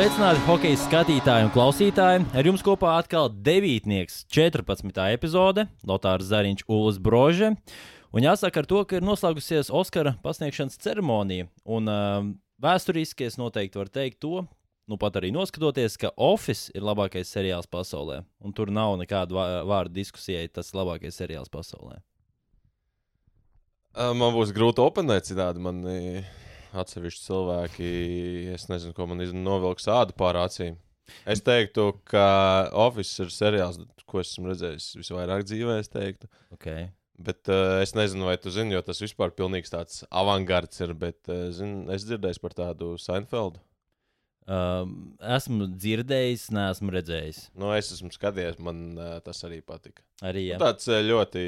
Sveicināti hokeja skatītāji un klausītāji. Ar jums kopā atkal devītnieks 14. epizode Lotārs Zariņš, Ulas Brože. Un jāsaka ar to, ka ir noslēgusies Oskara pasniegšanas ceremonija. Un uh, vēsturiski es noteikti varu teikt to, nu pat arī noskatoties, ka Office ir labākais seriāls pasaulē. Un tur nav nekādu vā- vārdu diskusijai, tas ir labākais seriāls pasaulē. Man būs grūti oponēt, citādi man atsevišķi cilvēki, es nezinu, ko man iz- novilks ādu pār acīm. Es teiktu, ka Office ir seriāls, ko esmu redzējis visvairāk dzīvē, es teiktu. Okay. Bet uh, es nezinu, vai tu zini, jo tas vispār pilnīgs tāds avangards ir, bet uh, zin, es dzirdēju par tādu Seinfeldu. Um, esmu dzirdējis, neesmu redzējis. Nu, es esmu skatījies, man uh, tas arī patika. Arī Nu, jā. tāds uh, ļoti,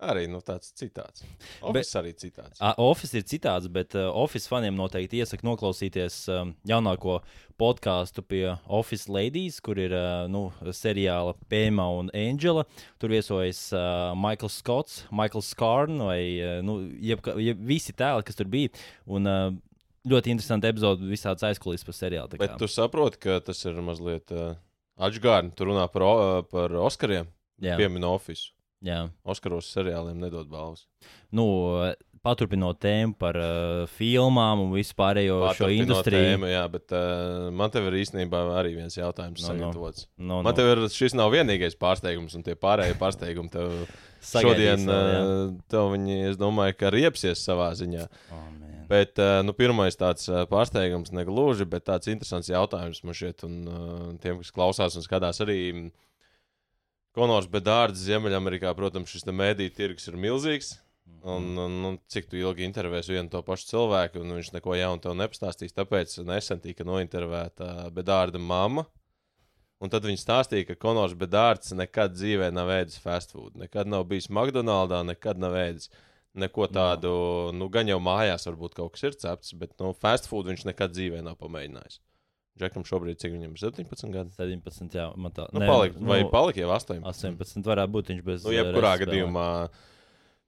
arī nu, tāds citāds. Office bet... arī citāds. A, Office ir citāds, bet uh, Office faniem noteikti iesaku noklausīties um, jaunāko podkāstu pie Office Ladies, kur ir uh, nu, seriāla Pēma un Angela. Tur viesojas uh, Maikls Skots, Maikls Skārns vai uh, nu, jebka, jeb, visi tēli, kas tur bija. Un, uh, ļoti interesanti epizode, visāds aizkulisks par seriālu. Bet tu saproti, ka tas ir mazliet uh, atgādni. Tur runā par, o- par Oskariem, pieminu Office. Jā. Oskaros seriāliem nedod balvas. Nu, paturpinot tēmu par uh, filmām un vispārējo šo industriju. Tēma, jā, bet uh, man te ir īstenībā arī viens jautājums No, no. sagatavots. No, Man te ir šis nav vienīgais pārsteigums, un tie pārējie pārsteigumi tev šodien, uh, tev viņi, es domāju, ka riepsies savā ziņā. Oh, man. Bet uh, nu, pirmais tāds uh, pārsteigums negluži, bet tāds interesants jautājums man šķiet, un uh, tiem, kas klausās un skatās arī. mm, Konors Bedārds, Ziemeļamerikā, protams, šis mēdīņu tirgus ir milzīgs. Un, un, un cik tu ilgi intervēsi vienu to pašu cilvēku, un viņš neko jaunu tev nepastāstīs. Tāpēc nesen tika nointervēta Bedārda mamma. Un tad viņi stāstīja, ka Konors Bedārds nekad dzīvē nav ēdis fast food. Nekad nav bijis McDonald's, nekad nav ēdis neko tādu. Nu, gan jau mājās varbūt kaut kas ir cepts, bet nu, fast food viņš nekad dzīvē nav pamēģinājis. Džekam šobrīd cik viņam ir 17 gadi. 17, jā, man tā Nu, palik, vai palika jau 18? 18 varētu būt viņš bez. Nu, jebkurā reizes gadījumā,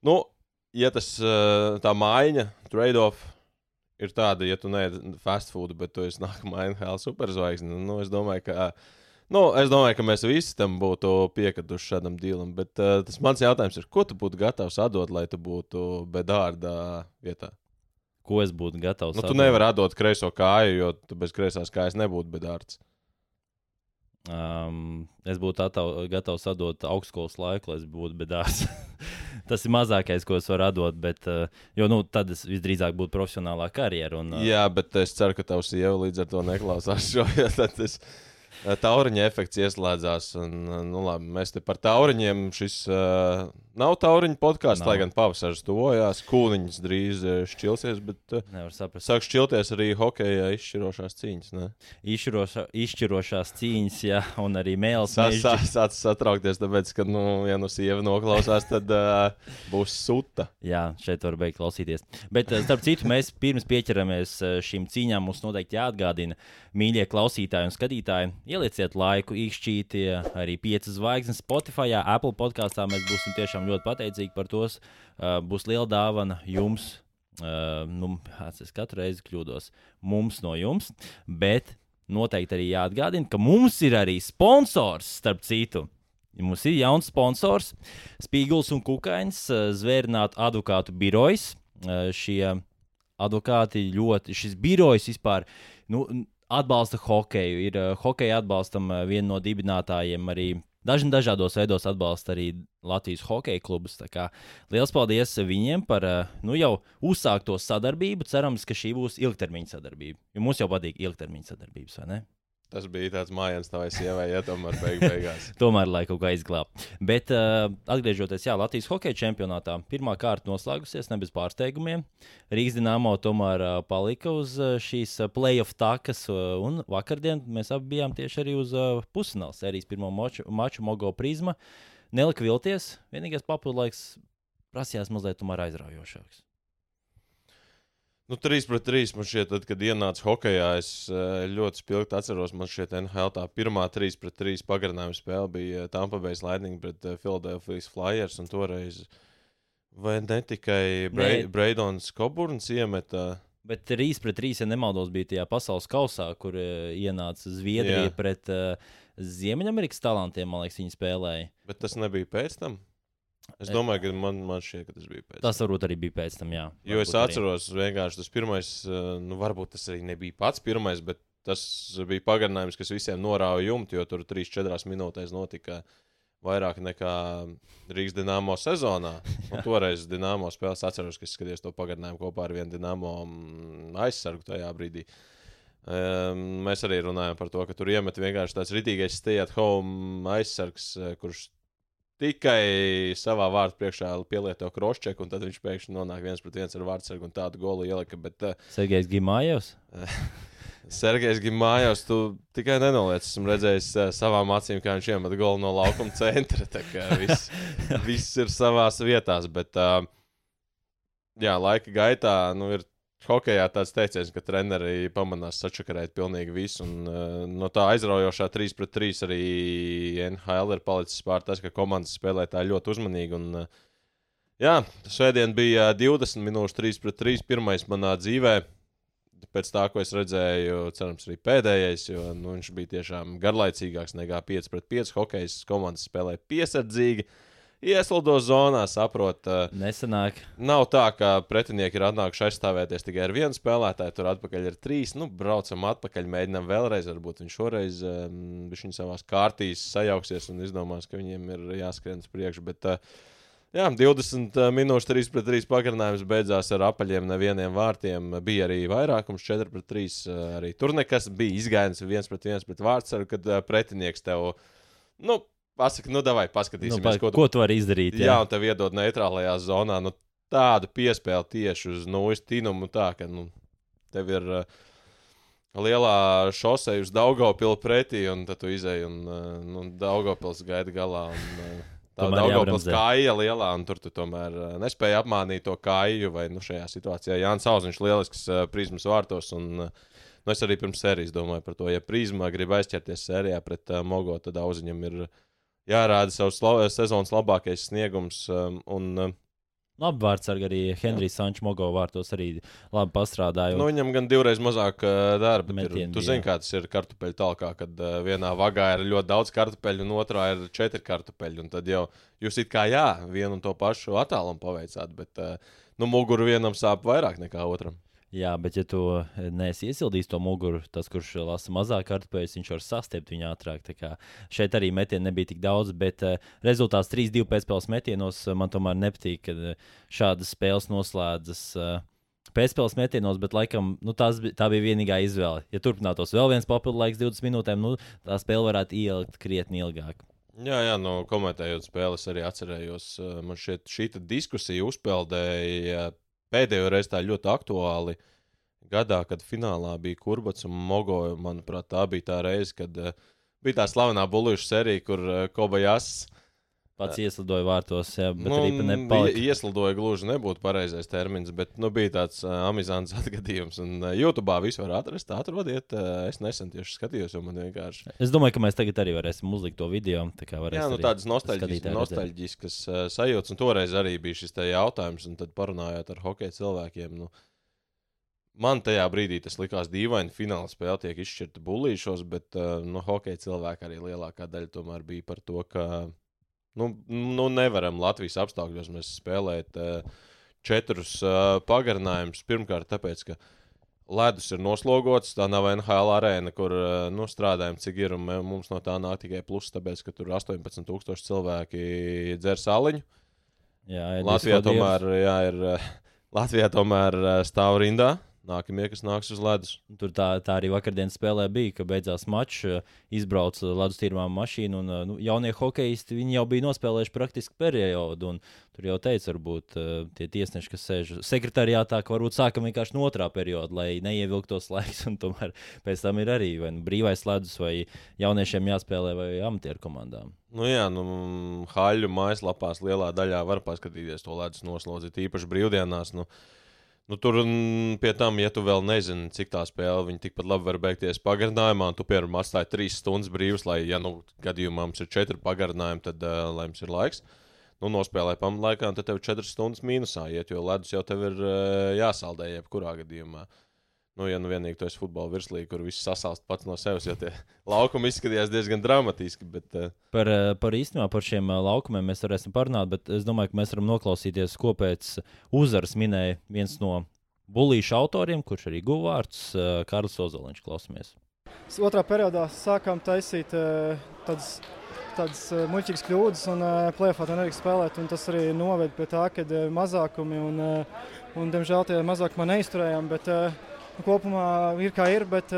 nu, ja tas uh, tā maiņa, trade-off ir tāda, ja tu neesi fast food, bet tu esi nākamā NHL superzvaigzne, nu, es domāju, ka. Nu, es domāju, ka mēs visi tam būtu piekatuši šādam dīlam, bet uh, tas mans jautājums ir, ko tu būtu gatavs atdot, lai tu būtu bedārda vietā? Ko es būtu gatavs? Nu, tu nevari atdot kreiso kāju, jo tu bez kreisās kājas nebūtu bedārds. Um, es būtu atav, gatavs atdot augstskolas laiku, lai es būtu bedārs. Tas ir mazākais, ko es varu atdot, bet, uh, jo nu, tad es visdrīzāk būtu profesionālā karjerā. Uh, Jā, bet es ceru, ka tavs sieva līdz ar to neklausās šo. tas tauriņa efekts ieslēdzās. Un, nu, labi, mēs te par tauriņiem. Šis uh, nav tauriņa podkāsts, lai gan pavasaris tuvojās. Kūniņš drīz uh, šķilsies, bet uh, Nevar saprast. sāk šķilties arī hokeja izšķirošās cīņas. Ne? Izšķirošā, izšķirošās cīņas, jā, un arī mēls. Sā- mežģi. sā- Sācis satraukties, tāpēc, ka, nu, ja nu sieva noklausās, tad uh, būs suta. Jā, šeit var beigt klausīties. Bet, eh, starp citu, mēs pirms pieķeramies šīm cīņām. Mums noteikti jāatgādina, mīļie klausītāji un skatītāji, ielieciet laiku, īkšķīti arī piecas zvaigznes Spotify, Apple podkāstā. Mēs būsim tiešām ļoti pateicīgi par tos. Uh, būs liela dāvana jums. Uh, nu, es katru reizi kļūdos. Mums no jums, bet noteikti arī jāatgādina, ka mums ir arī sponsors, starp citu. Mums ir jauns sponsors, Spīguls un Kukainis, eh, zvērnātu advokātu birojas. Eh, Šie advokāti ļoti, šis birojs vispār nu, atbalsta hokeju. Ir eh, hokeja atbalstam eh, viena no dibinātājiem arī. Dažni dažādos veidos atbalsta arī Latvijas hokeja klubus. Liels paldies viņiem par eh, nu, jau uzsākto sadarbību. Cerams, ka šī būs ilgtermiņa sadarbība. Jo mums jau patīk ilgtermiņa sadarbības, vai ne? Tas bija tāds mājiņas tavai sievai, ja tomēr beig beigās. Tomēr, lai kaut kā izglābtu. Bet, uh, atgriežoties jā, Latvijas hokeja čempionātā, pirmā kārta noslēgusies, ne bez pārsteigumiem. Rīgas dīnāmo tomēr uh, palika uz uh, šīs playoff takas, uh, un vakardien mēs abi bijām tieši arī uz uh, pusfināla sērijas pirmo maču, maču Mogo prizma. Nelika vilties, vienīgais papildu laiks prasījās mazliet aizraujošāks. Nu, 3 pret 3 man šķiet, tad, kad ienāca hokeja, es eh, ļoti spilgti atceros, man šķiet, NHL tā pirmā 3 pret 3 pagarinājuma spēle bija eh, Tampa Bay Lightning pret eh, Philadelphia Flyers. Un toreiz vai ne tikai Bra Nē. Braidons Koburns iemeta Bet 3 pret 3, ja nemaldos, bija tajā pasaules kausā, kur uh, ienāca Zviedrija Jā. pret uh, Ziemeļamerikas talantiem. Man liekas, viņi spēlēja. Bet tas nebija pēc tam. Es domāju, ka man, man šķiet, ka tas bija pēc Tas varbūt arī bija pēc tam, jā. Jo es Varbūt arī. atceros, vienkārši tas pirmais, eh, nu, varbūt tas arī nebija pats pirmais, bet tas bija pagarinājums, kas visiem norāva jumtu, jo tur 3-4 minūtēs notika vairāk nekā Rīgas dīnāmo sezonā. Un toreiz dīnāmo spēlēs atceros, ka es skatījos to pagarinājumu kopā ar vienu dīnāmo mm, aizsargu tajā brīdī. Um, mēs arī runājam par to, ka tur iemet vienkārši tāds ritīgais stay at home aizsargs, eh, kurš tikai savā vārdu priekšā pielieto krošķeku, un tad viņš pēkšņi nonāk viens pret viens ar vārdsargu un tādu golu ielika. Bet uh, Sergejs Gimājevs. Sergejs Gimājos, tu tikai nenoliec. Esmu redzējis uh, savām acīm, kā viņš iemet golu no laukuma centra. Tā kā viss, viss ir savās vietās. Bet, uh, jā, laika gaitā nu, ir Hokejā tāds teiciens, ka treneri pamanās sačakarēt pilnīgi visu. Un, uh, no tā aizraujošā 3 pret 3 arī NHL ir palicis pār tas, ka komandas spēlē tā ļoti uzmanīgi. Un, uh, jā, svētdien bija 20 minūtes 3 pret 3, pirmais manā dzīvē. Pēc tā, ko es redzēju, cerams, arī pēdējais, jo nu, viņš bija tiešām garlaicīgāks nekā 5 pret 5. Hokejs komandas spēlē piesardzīgi. Ieslido zonā, saprot, uh, Nesenāk. Nav tā, ka pretinieki ir atnākuši aizstāvēties tikai ar vienu spēlētāju, tur atpakaļ ir trīs. Nu, braucam atpakaļ, mēģinām vēlreiz. Varbūt viņš šoreiz um, viņš savā kārtīs sajauksies un izdomās, ka viņiem ir jāskrien uz priekšu. Bet, uh, jā, 20 minūšu 3 pret 3 pagarinājums beidzās ar apaļiem nevieniem vārtiem. Bija arī vairākums 4 pret 3. Uh, arī tur nekas bija izgājis 1 pret 1 pret vārdsargu, kad pretinieks tev. Nu, Pasaka, nu, vai paskatīsimies, Nu, pa, ko, ko tu vari izdarīt? Jā, un tev iedod neitrālajā zonā nu, tādu piespēli tieši uz nulles tīnumu, tā ka nu, tev ir uh, lielā šoseja uz Daugopilu pretī, un tad tu izēji un uh, nu, Daugopils gaida galā. Un, uh, Tā Tomēr Daugopils kāja lielā, un tur tu tomēr uh, nespēja apmānīt to kāju, vai nu, šajā situācijā Jānis Auziņš lielisks uh, prizmas vārtos. Un, uh, Nu, es arī pirms sērijas domāju par to, ja Prisma grib aizķerties sērijā pret uh, Mogo, tad Auziņam ir jārāda savs la sezonas labākais sniegums. Um, un, uh, Labi, vārds arī Henrijs Sančs Mogo vārtos arī labi pastrādāja. nu, Un, viņam gan divreiz mazāk uh, darba. bet Ir, Metieni tu zini, kā tas ir kartupeļu talkā, kad uh, vienā vagā ir ļoti daudz kartupeļu, un otrā ir četri kartupeļi. Tad jau jūs it kā jā, vienu un to pašu attālumu paveicāt, bet uh, nu, muguru vienam sāp vairāk nekā otram. Jā, bet ja tu neesi iesildījis to muguru, tas, kurš lasa mazāk kartupeļus, viņš var sastiept viņu ātrāk. Šeit arī metienu nebija tik daudz, bet uh, rezultāts 3-2 pēcspēles metienos uh, man tomēr nepatīk, kad uh, šādas spēles noslēdzas. Uh, Pēcspēles metienos, bet laikam nu, tās, tā bija vienīgā izvēle. Ja turpinātos vēl viens papildu laiks, 20 minūtēm, nu, tā spēle varētu ielikt krietni ilgāk. Jā, jā, no komentējot spēles, arī atcerējos, man šeit šī diskusija uzpeldēja pēdējo reizi tā ļoti aktuāli. Gadā, kad finālā bija Kurbats un Mogo, manuprāt, tā bija tā reize, kad uh, bija tā slavenā bulīšu sērija, kur uh, Kobajas Pats ieslidoja vārtos, jā, bet nu, arī pa nepalika. ie- ieslidoja gluži nebūtu pareizais termins, bet nu, bija tāds uh, amizants atgadījums. Un uh, YouTube visu var atrast, atrodiet. Uh, es nesen tieši skatījos, jo man vienkārši. Es domāju, ka mēs tagad arī varēsim uzlikt to video. Tā Jā, nu, tādas nostalģiskas, nostalģiskas uh, sajūtas. Un toreiz arī bija šis jautājums, un tad parunājot ar hokeja cilvēkiem. Nu, man tajā brīdī tas likās dīvaini. Fināla spēle tiek izšķirta bullīšos, bet uh, nu, hokeja cilvēki arī lielākā daļa tomēr bija par to, ka nu, nu, nevaram Latvijas apstākļos mēs spēlēt uh, četrus uh, pagarinājumus. Pirmkārt, tāpēc, ka ledus ir noslogots. Tā nav NHL arēna, kur uh, nu, strādājam, cik ir. un Mums no tā nāk tikai pluss, tāpēc, ka tur 18,000 cilvēki dzer sāliņu. Jā, Latvijā tomēr, jā, ir, Latvijā tomēr stāv rindā. Nākamie, kas nāks uz ledus. Tur tā, tā arī vakardienas spēlē bija, ka beidzās mačs, eh, izbrauca ledus tīrumā mašīna. Un, eh, nu, jaunie hokeisti jau bija nospēlējuši praktiski periodu. Tur jau teica, varbūt eh, tie tiesneši, kas sēž sekretariātā, ka varbūt sākam vienkārši no otrā perioda, lai neievilktos laiks. un Tomēr pēc tam ir arī vai nu brīvais ledus, vai jauniešiem jāspēlē, vai amatieru komandām. Nu, jā, nu, Haļu mājaslapās lielā daļā var paskatīties to ledus noslodzi, īpaši brīvdienās. Nu, nu, tur pie tam, ja tu vēl nezini, cik tā spēle, viņi tikpat labi var beigties pagarinājumā, un tu, piemēram, atstāji trīs stundas brīvas, lai, ja nu gadījumā mums ir četri pagarinājumi, tad uh, lai mums ir laiks. nu, nospēlē pamatlaikā, un tad tev 4 stundas mīnusā iet, jo ledus jau tev ir uh, jāsaldē jebkurā gadījumā. Nu, ja nu vienīgi tu esi futbola virslīga, kur viss sasāst pats no sevis, jo tie laukumi izskatījās diezgan dramatiski. Bet, uh... Par, par īstenībā par šiem laukumiem mēs varēsim parunāt, bet es domāju, ka mēs varam noklausīties, ko pēc uzvaras minēja viens no bulīšu autoriem, kurš arī guva vārds Kārlis Ozoliņš. Klausamies! Otrā periodā sākām taisīt tādas, tādas muļķīgas kļūdas un plēfā to nedrīkst spēlēt. Tas arī noved pie tā, ka mazākumi un, un diemžēl, tie mazākumi neizturējām. Bet, nu, kopumā ir kā ir, bet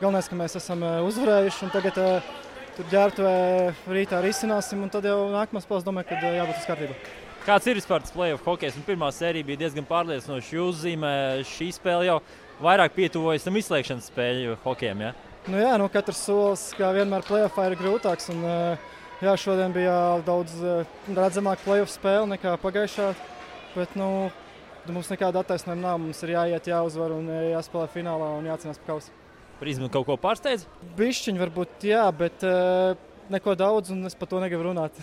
galvenais, ka mēs esam uzvarējuši. Tagad tur ģērbtuvē rītā risināsim, un tad jau nākamā spēlē domāju, ka jābūt uz kārtības. Kāds ir vispār tas playoff hokejs? Pirmā sērija bija diezgan pārliecinoša. Jūs zīmē šī spēle jau vairāk pietuvojas tam izslēgšanas spēļu hokejam. Ja? Nu jā, nu katrs solis, kā vienmēr, playoffā ir grūtāks. Un, jā, šodien bija daudz redzamāka playoff spēle nekā pagājušā. Bet, nu, mums nekāda attaisnojuma nav. Mums ir jāiet, jāuzvar un jāspēlē finālā un jācīnās par kausu. Prizma kaut ko pārsteidz? Bišķiņi varbūt jā, bet uh, neko daudz un es par to negribu runāt.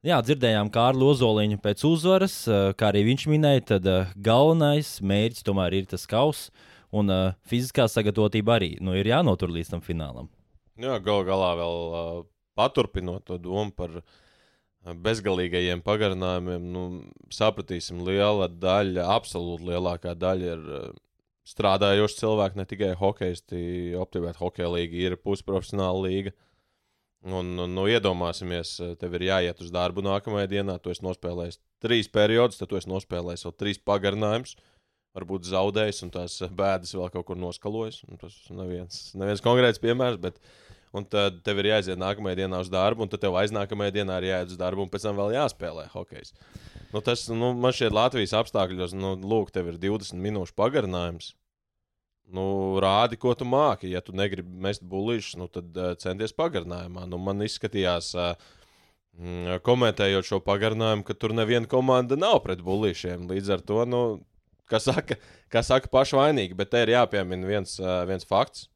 Jā, dzirdējām Kārlu Ozoliņu pēc uzvaras, eh, kā arī viņš minēja, tad eh, galvenais mērķis tomēr ir tas kauss, un fiziskā sagatavotība arī nu, ir jānotur līdz tam finālam. Jā, gal galā vēl paturpinot to domu par bezgalīgajiem pagarinājumiem, nu, sapratīsim, liela daļa, absolūti lielākā daļa ir uh, strādājoši cilvēki, ne tikai hokeisti. Optimēta hokeja līga ir pusprofesionāla līga. Uh, Un, un nu, iedomāsimies, eh, tev ir jāiet uz darbu nākamajā dienā. Tu esi nospēlējis trīs periodus, tad tu esi nospēlējis vēl trīs pagarinājumus. Varbūt zaudējis un tās bēdas vēl kaut kur noskalojis. Tas neviens, neviens konkrēts piemērs, bet tad tev ir jāiziet nākamajā dienā uz darbu, un tad tev aiznākamajā dienā ir jāiet uz darbu, un pēc tam vēl jāspēlē hokejs. Nu, tas nu, man šķiet, Latvijas apstākļos, nu, lūk, tev ir 20 minūšu pagarinājums. Nu, rādi, ko tu māki. Ja tu negribi mest buļbuļsaktas, nu, tad uh, centies pagarinājumā. Nu, man izskatījās, uh, komentējot šo pagarinājumu, ka tur neviena komanda nav pret buļbuļsakām. Līdz ar to, nu, kas saka, kas saka paši vainīgi, bet te ir jāpiemina viens, uh, viens fakts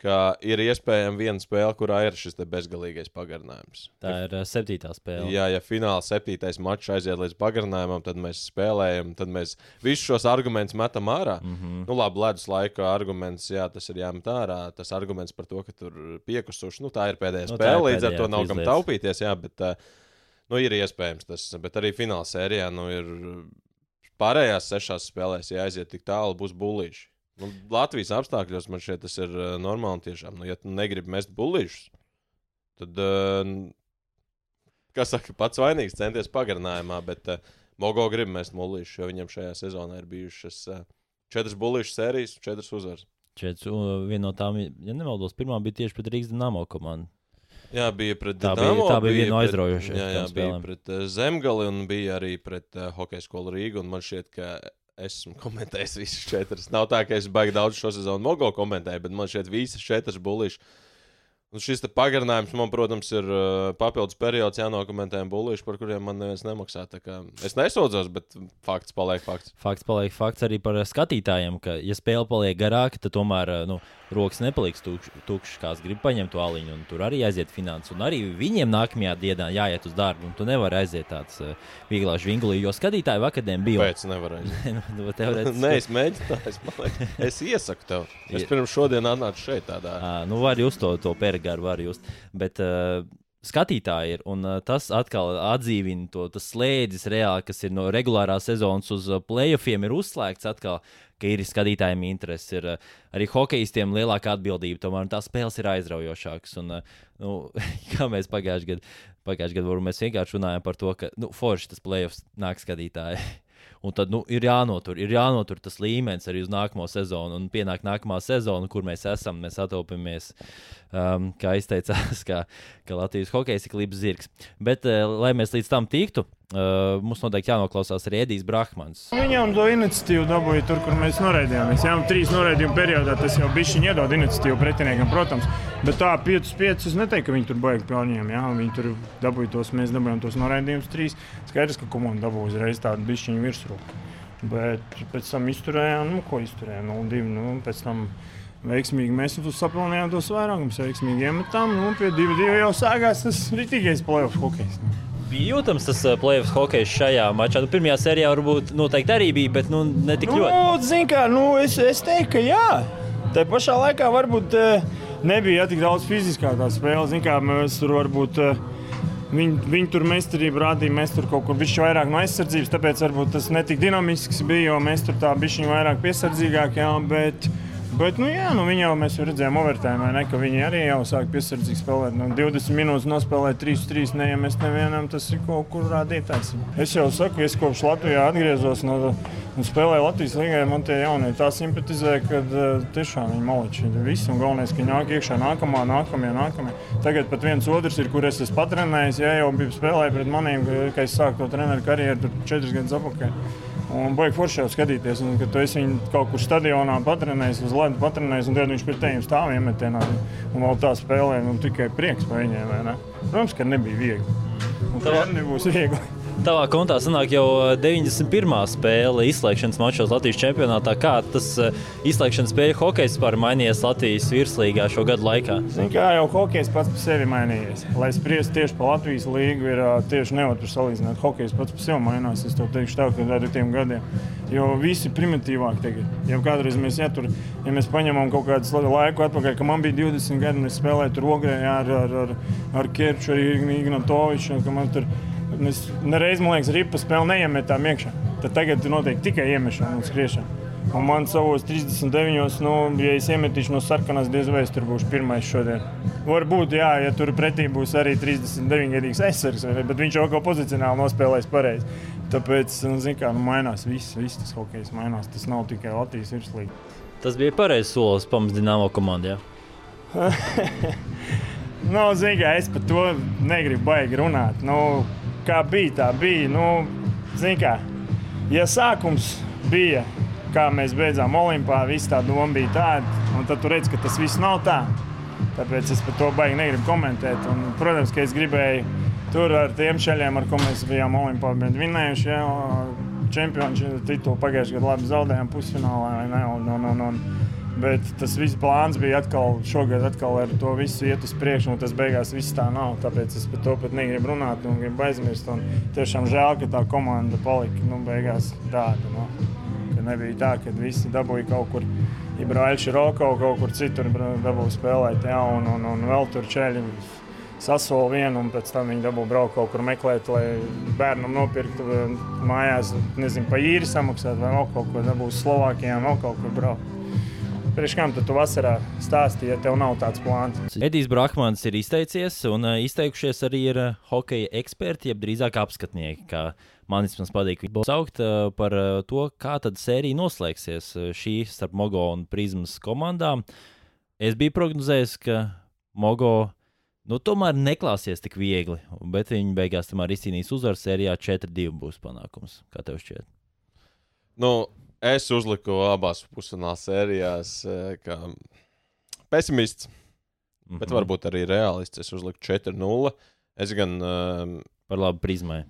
ka ir iespējama viena spēle, kurā ir šis bezgalīgais pagarinājums. Tā ir uh, septītā spēle. Jā, ja finālā septītais mačs aiziet līdz pagarinājumam, tad mēs spēlējam, tad mēs visus šos argumentus metam ārā. Mm -hmm. Nu, labi, ledus laika arguments, jā, tas ir jāmet ārā. Tas arguments par to, ka tur piekusuši, nu, tā ir pēdējā nu, spēle, līdz ar to nav kam taupīties. Jā, bet, uh, nu, ir iespējams tas, bet arī fināla sērijā nu, ir pārējās sešās spēlēs, ja aiziet tik tālu, būs bulīši. Nu, Latvijas apstākļos man šķiet, tas ir uh, normāli. Tiešām, nu, ja tu negribi mest buļbuļsaktas, tad, uh, kas saka, pats vainīgs centies pagarinājumā, bet uh, Mogo grib mest buļbuļsaktas, jo viņam šajā sezonā ir bijušas uh, četras buļbuļsaktas sērijas, četras uzvaras. Četras, viena no tām, ja nemaldos, pirmā bija tieši pret Rīgas Dienāmo komandu. Jā, bija pret tā Dynamo, bija, tā bija viena no aizraujošākajām. Jā, jā bija pret uh, Zemgali un bija arī pret uh, Hokeja skolu Rīgu. Man šķiet, ka esmu komentējis visas četras. Nav tā, ka es baigi daudz šo sezonu mogo komentēju, bet man šeit visas četras bulīšas. Un šis pagarinājums man, protams, ir uh, papildus periods jānokomentē bulīši, par kuriem man neviens nemaksā. Es nesūdzos, bet fakts paliek fakts. Fakts paliek fakts arī par skatītājiem, ka, ja spēle paliek garāka, tad tomēr nu, rokas nepaliks tukšas, kāds grib paņemt to aliņu. Tur arī aiziet finanses, un arī viņiem nākamajā dienā jāiet uz darbu. Tu nevari aiziet tāds uh, vieglā žvingulī, jo skatītāju vakardien bija. Kāpēc nevar aiziet? nu, nu teorētiski... Nē, es mēģinu tā, es, es iesaku tev. Es pirms šodien atnācu šeit tādā. À, nu, var jūs to, to pergaru, var jūs. Bet, uh, skatītāji ir. Un uh, tas atkal atdzīvina to slēdzis reāli, kas ir no regulārās sezonas uz uh, playoffiem, ir uzslēgts atkal. Ka ir skatītājiem interesi, ir uh, arī hokeistiem lielāka atbildība. Tomēr tās spēles ir aizraujošākas. Un, uh, nu, kā mēs pagājušajā gadā, pagājušajā gadā mēs vienkārši runājam par to, ka nu, forši tas playoffs nāk skatītāji. Un tad nu, ir, jānotur, ir jānotur tas līmenis arī uz nākamo sezonu. Un pienāk nākamā sezona, kur mēs esam, mēs attopamies, um, kā izteicās, ka, ka Latvijas hokeja ir klips zirgs. Bet, uh, lai mēs līdz tam tiktu, Uh, mums noteikti jānoklausās arī Edijs Brahmans. Viņam to iniciatīvu dabūja tur, kur mēs noraidījāmies. Jā, trīs noraidījumu periodā tas jau bija viņa iedod iniciatīvu pretiniekam, protams. Bet tā 5-5 es neteiktu, ka viņi tur baigi pelnījām. Jā, viņi tur dabūja tos, mēs dabūjām tos noraidījumus trīs. Skaidrs, ka komanda dabūja uzreiz tādu bišķiņu virsroku. Bet pēc tam izturējām, nu, ko izturējām, 0-2. Nu, pēc tam veiksmīgi mēs sapelnījām tos vairākumus, veiksmīgi iemetām. Nu, pie 2-2 jau sākās tas rītīgais playoff hokejs. Nu. Bija jūtams tas playoffs hokejs šajā mačā. Nu, pirmajā sērijā varbūt noteikti arī bija, bet nu, ne tik nu, ļoti. Zin kā, nu, es, es teiktu, ka jā. Tā pašā laikā varbūt nebija ja, tik daudz fiziskā tā spēle. Zin kā, mēs tur varbūt. Uh, Viņi, viņi tur meistarību rādīja, mēs tur kaut kur bijām vairāk no aizsardzības, tāpēc varbūt tas netik dinamisks bija, jo mēs tur tā bijām vairāk piesardzīgāki. Jā, bet, Bet, nu, jā, nu, viņi jau mēs redzējām, overtime, ne, ka viņi arī jau sāk piesardzīgi spēlēt. Nu, 20 minūtes nospēlēt 3-3. Ne, ja nevienam tas ir kaut kur rādītājs. Es jau saku, es kopš Latvijā atgriezos no, un spēlēju Latvijas līgai. Man tie jaunie tā simpatizē, ka uh, tiešām viņi maliči. Visi un galvenais, ka nāk iekšā nākamā, nākamie, nākamie. Tagad pat viens otrs ir, kur es esmu patrenējis. Ja jau bija spēlējis pret maniem, ka es sāku to treneru karjeru četrus gadus atpakaļ. Un baigi forši jau skatīties, un, kad esi viņu kaut kur stadionā patrenējis, uz ledus patrenējis, un tad viņš pret tevi stāv iemetienā. Un vēl tā spēlē, nu tikai prieks par viņiem. Protams, ka nebija viegli. Un tā nebūs viegli. Tavā kontā sanāk jau 91. spēle izslēgšanas mačos Latvijas čempionātā. Kā tas izslēgšanas spēļu hokejs vispār mainījies Latvijas virslīgā šo gadu laikā? Zin, kā jau hokejs pats par sevi mainījies. Lai spriestu tieši par Latvijas līgu, ir tieši nevar tur salīdzināt. Hokejs pats par sevi mainās. Es to teikšu tā, ka ar tiem gadiem. Jo visi primitīvāk tagad. Jau kādreiz mēs, ja, tur, ja mēs paņemam kaut kādu laiku atpakaļ, kad man bija 20 gadi, un es spēlēju tur ogrē ar, ar, ar, ar Kerču, ar Ignatoviču, ka man tur Mēs nereiz, man liekas, ripas spēli neiemetām iekšā. Tad tagad notiek tikai iemešana un skriešana. Un man savos 39, nu, ja es iemetīšu no sarkanās, diez vai es tur būšu pirmais šodien. Varbūt, jā, ja tur pretī būs arī 39 gadīgs aizsargs, bet viņš jau kaut kā pozicionāli nospēlēs pareizi. Tāpēc, nu, zin kā, nu, mainās viss, viss tas hokejs mainās. Tas nav tikai Latvijas virslīga. Tas bija pareizs solis pamats Dienāmo komandai. nu, zin kā, es par to negribu baigi runāt. Nu, kā bija, tā bija. Nu, kā, ja sākums bija, kā mēs beidzām Olimpā, viss tā doma bija tāda, un tad tu redz, ka tas viss nav tā. Tāpēc es par to baigi negribu komentēt. Un, protams, ka es gribēju tur ar tiem šaļiem, ar ko mēs bijām Olimpā, vinējuši jau čempionu titulu pagājušajā gadā labi zaudējām pusfinālā. Un, un, un, un, Bet tas viss plāns bija atkal šogad, atkal ar to visu iet uz priekšu, un tas beigās viss tā nav. Tāpēc es par to pat negribu runāt un gribu aizmirst. Un tiešām žēl, ka tā komanda palika nu, beigās tāda. Nu, ka nebija tā, ka visi dabūja kaut kur. Ibrāļš Roko kaut kur citur dabūja spēlēt, ja, un, un, un vēl tur ceļi sasola vienu, un pēc tam viņi dabūja braukt kaut kur meklēt, lai bērnam nopirktu mājās, nezinu, pa īri samaksāt, vai vēl kaut ko dabūs Slovākijā, vēl kaut kur braukt. Priekš kam tu vasarā stāstīji, ja tev nav tāds plāns? Edijs Brahmans ir izteicies, un uh, izteikušies arī ir uh, hokeja eksperti, jeb drīzāk apskatnieki. Kā man vismaz patīk viņu saukt uh, par to, kā tad sērija noslēgsies šī starp Mogo un Prismas komandām. Es biju prognozējis, ka Mogo nu, tomēr neklāsies tik viegli, bet viņi beigās tomēr izcīnīs uzvaru sērijā 4-2 būs panākums. Kā tev šķiet? Nu, es uzliku abās pusfināla sērijās eh, kā pesimists, mm -hmm. bet mhm. varbūt arī realists. Es uzliku 4-0. Es gan. Um, Par labu prizmai.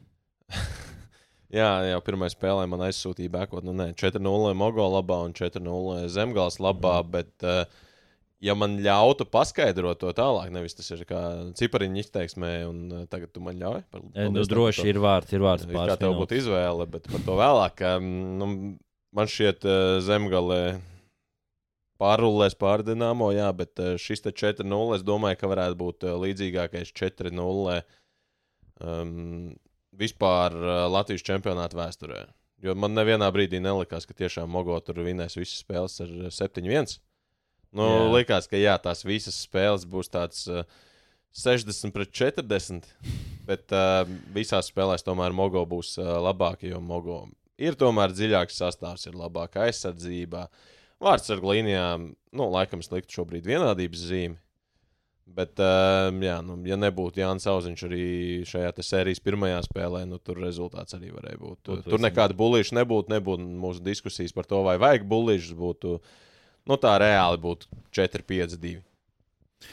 jā, jau pirmā spēlē man aizsūtīja bēkot, nu, 4-0 Mogo labā un 4-0 Zemgāles labā. Mm -hmm. bet, uh, ja man ļautu paskaidrot to tālāk, nevis tas ir kā cipariņu izteiksmē, un tagad tu man ļauj. Par, e, nu, droši ir vārds, ir vārds. Kā tev būtu izvēle, bet par to vēlāk. Um, nu, man šķiet, uh, zemgale pārrullēs pār Dienāmo, jā, bet uh, šis 4-0, es domāju, ka varētu būt uh, līdzīgākais 4-0 um, vispār uh, Latvijas čempionāta vēsturē. Jo man nevienā brīdī nelikās, ka tiešām Mogo tur vinēs visas spēles ar 7-1. Nu, jā. likās, ka jā, tās visas spēles būs tāds uh, 60 pret 40, bet uh, visās spēlēs tomēr Mogo būs uh, labākie, jo Mogo ir tomēr dziļāks sastāvs, ir labāka aizsardzība. Vārds ar līnijām, nu, laikam, slikt šobrīd vienādības zīme. Bet, um, jā, nu, ja nebūtu Jānis Auziņš arī šajā sērijas pirmajā spēlē, nu, tur rezultāts arī varēja būt. Tur, tur nekāda bulīša nebūtu, nebūtu mūsu diskusijas par to, vai vajag bulīšas. Būtu, nu, tā reāli būtu 4, 5, 2.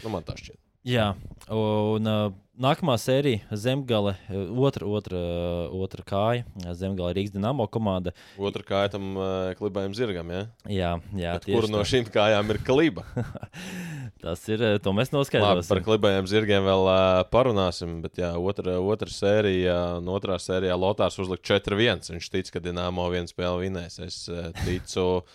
Nu, man tā šķiet. Jā, Un uh, nākamā sērija - Zemgale, uh, otra, otra, uh, otra kāja. Zemgale Rīgas Dienāmo komanda. Otra kāja tam uh, klibējam zirgam, ja? Jā, jā kura no šīm kājām ir kliba? Tas ir, uh, to mēs Labi, noskaidrosim. par klibējiem zirgiem vēl uh, parunāsim, bet jā, otra, otra sērija, un otrā sērijā Lotārs uzlika 4-1. Viņš tic, ka Dienāmo vienu spēli vinēs. Es uh, ticu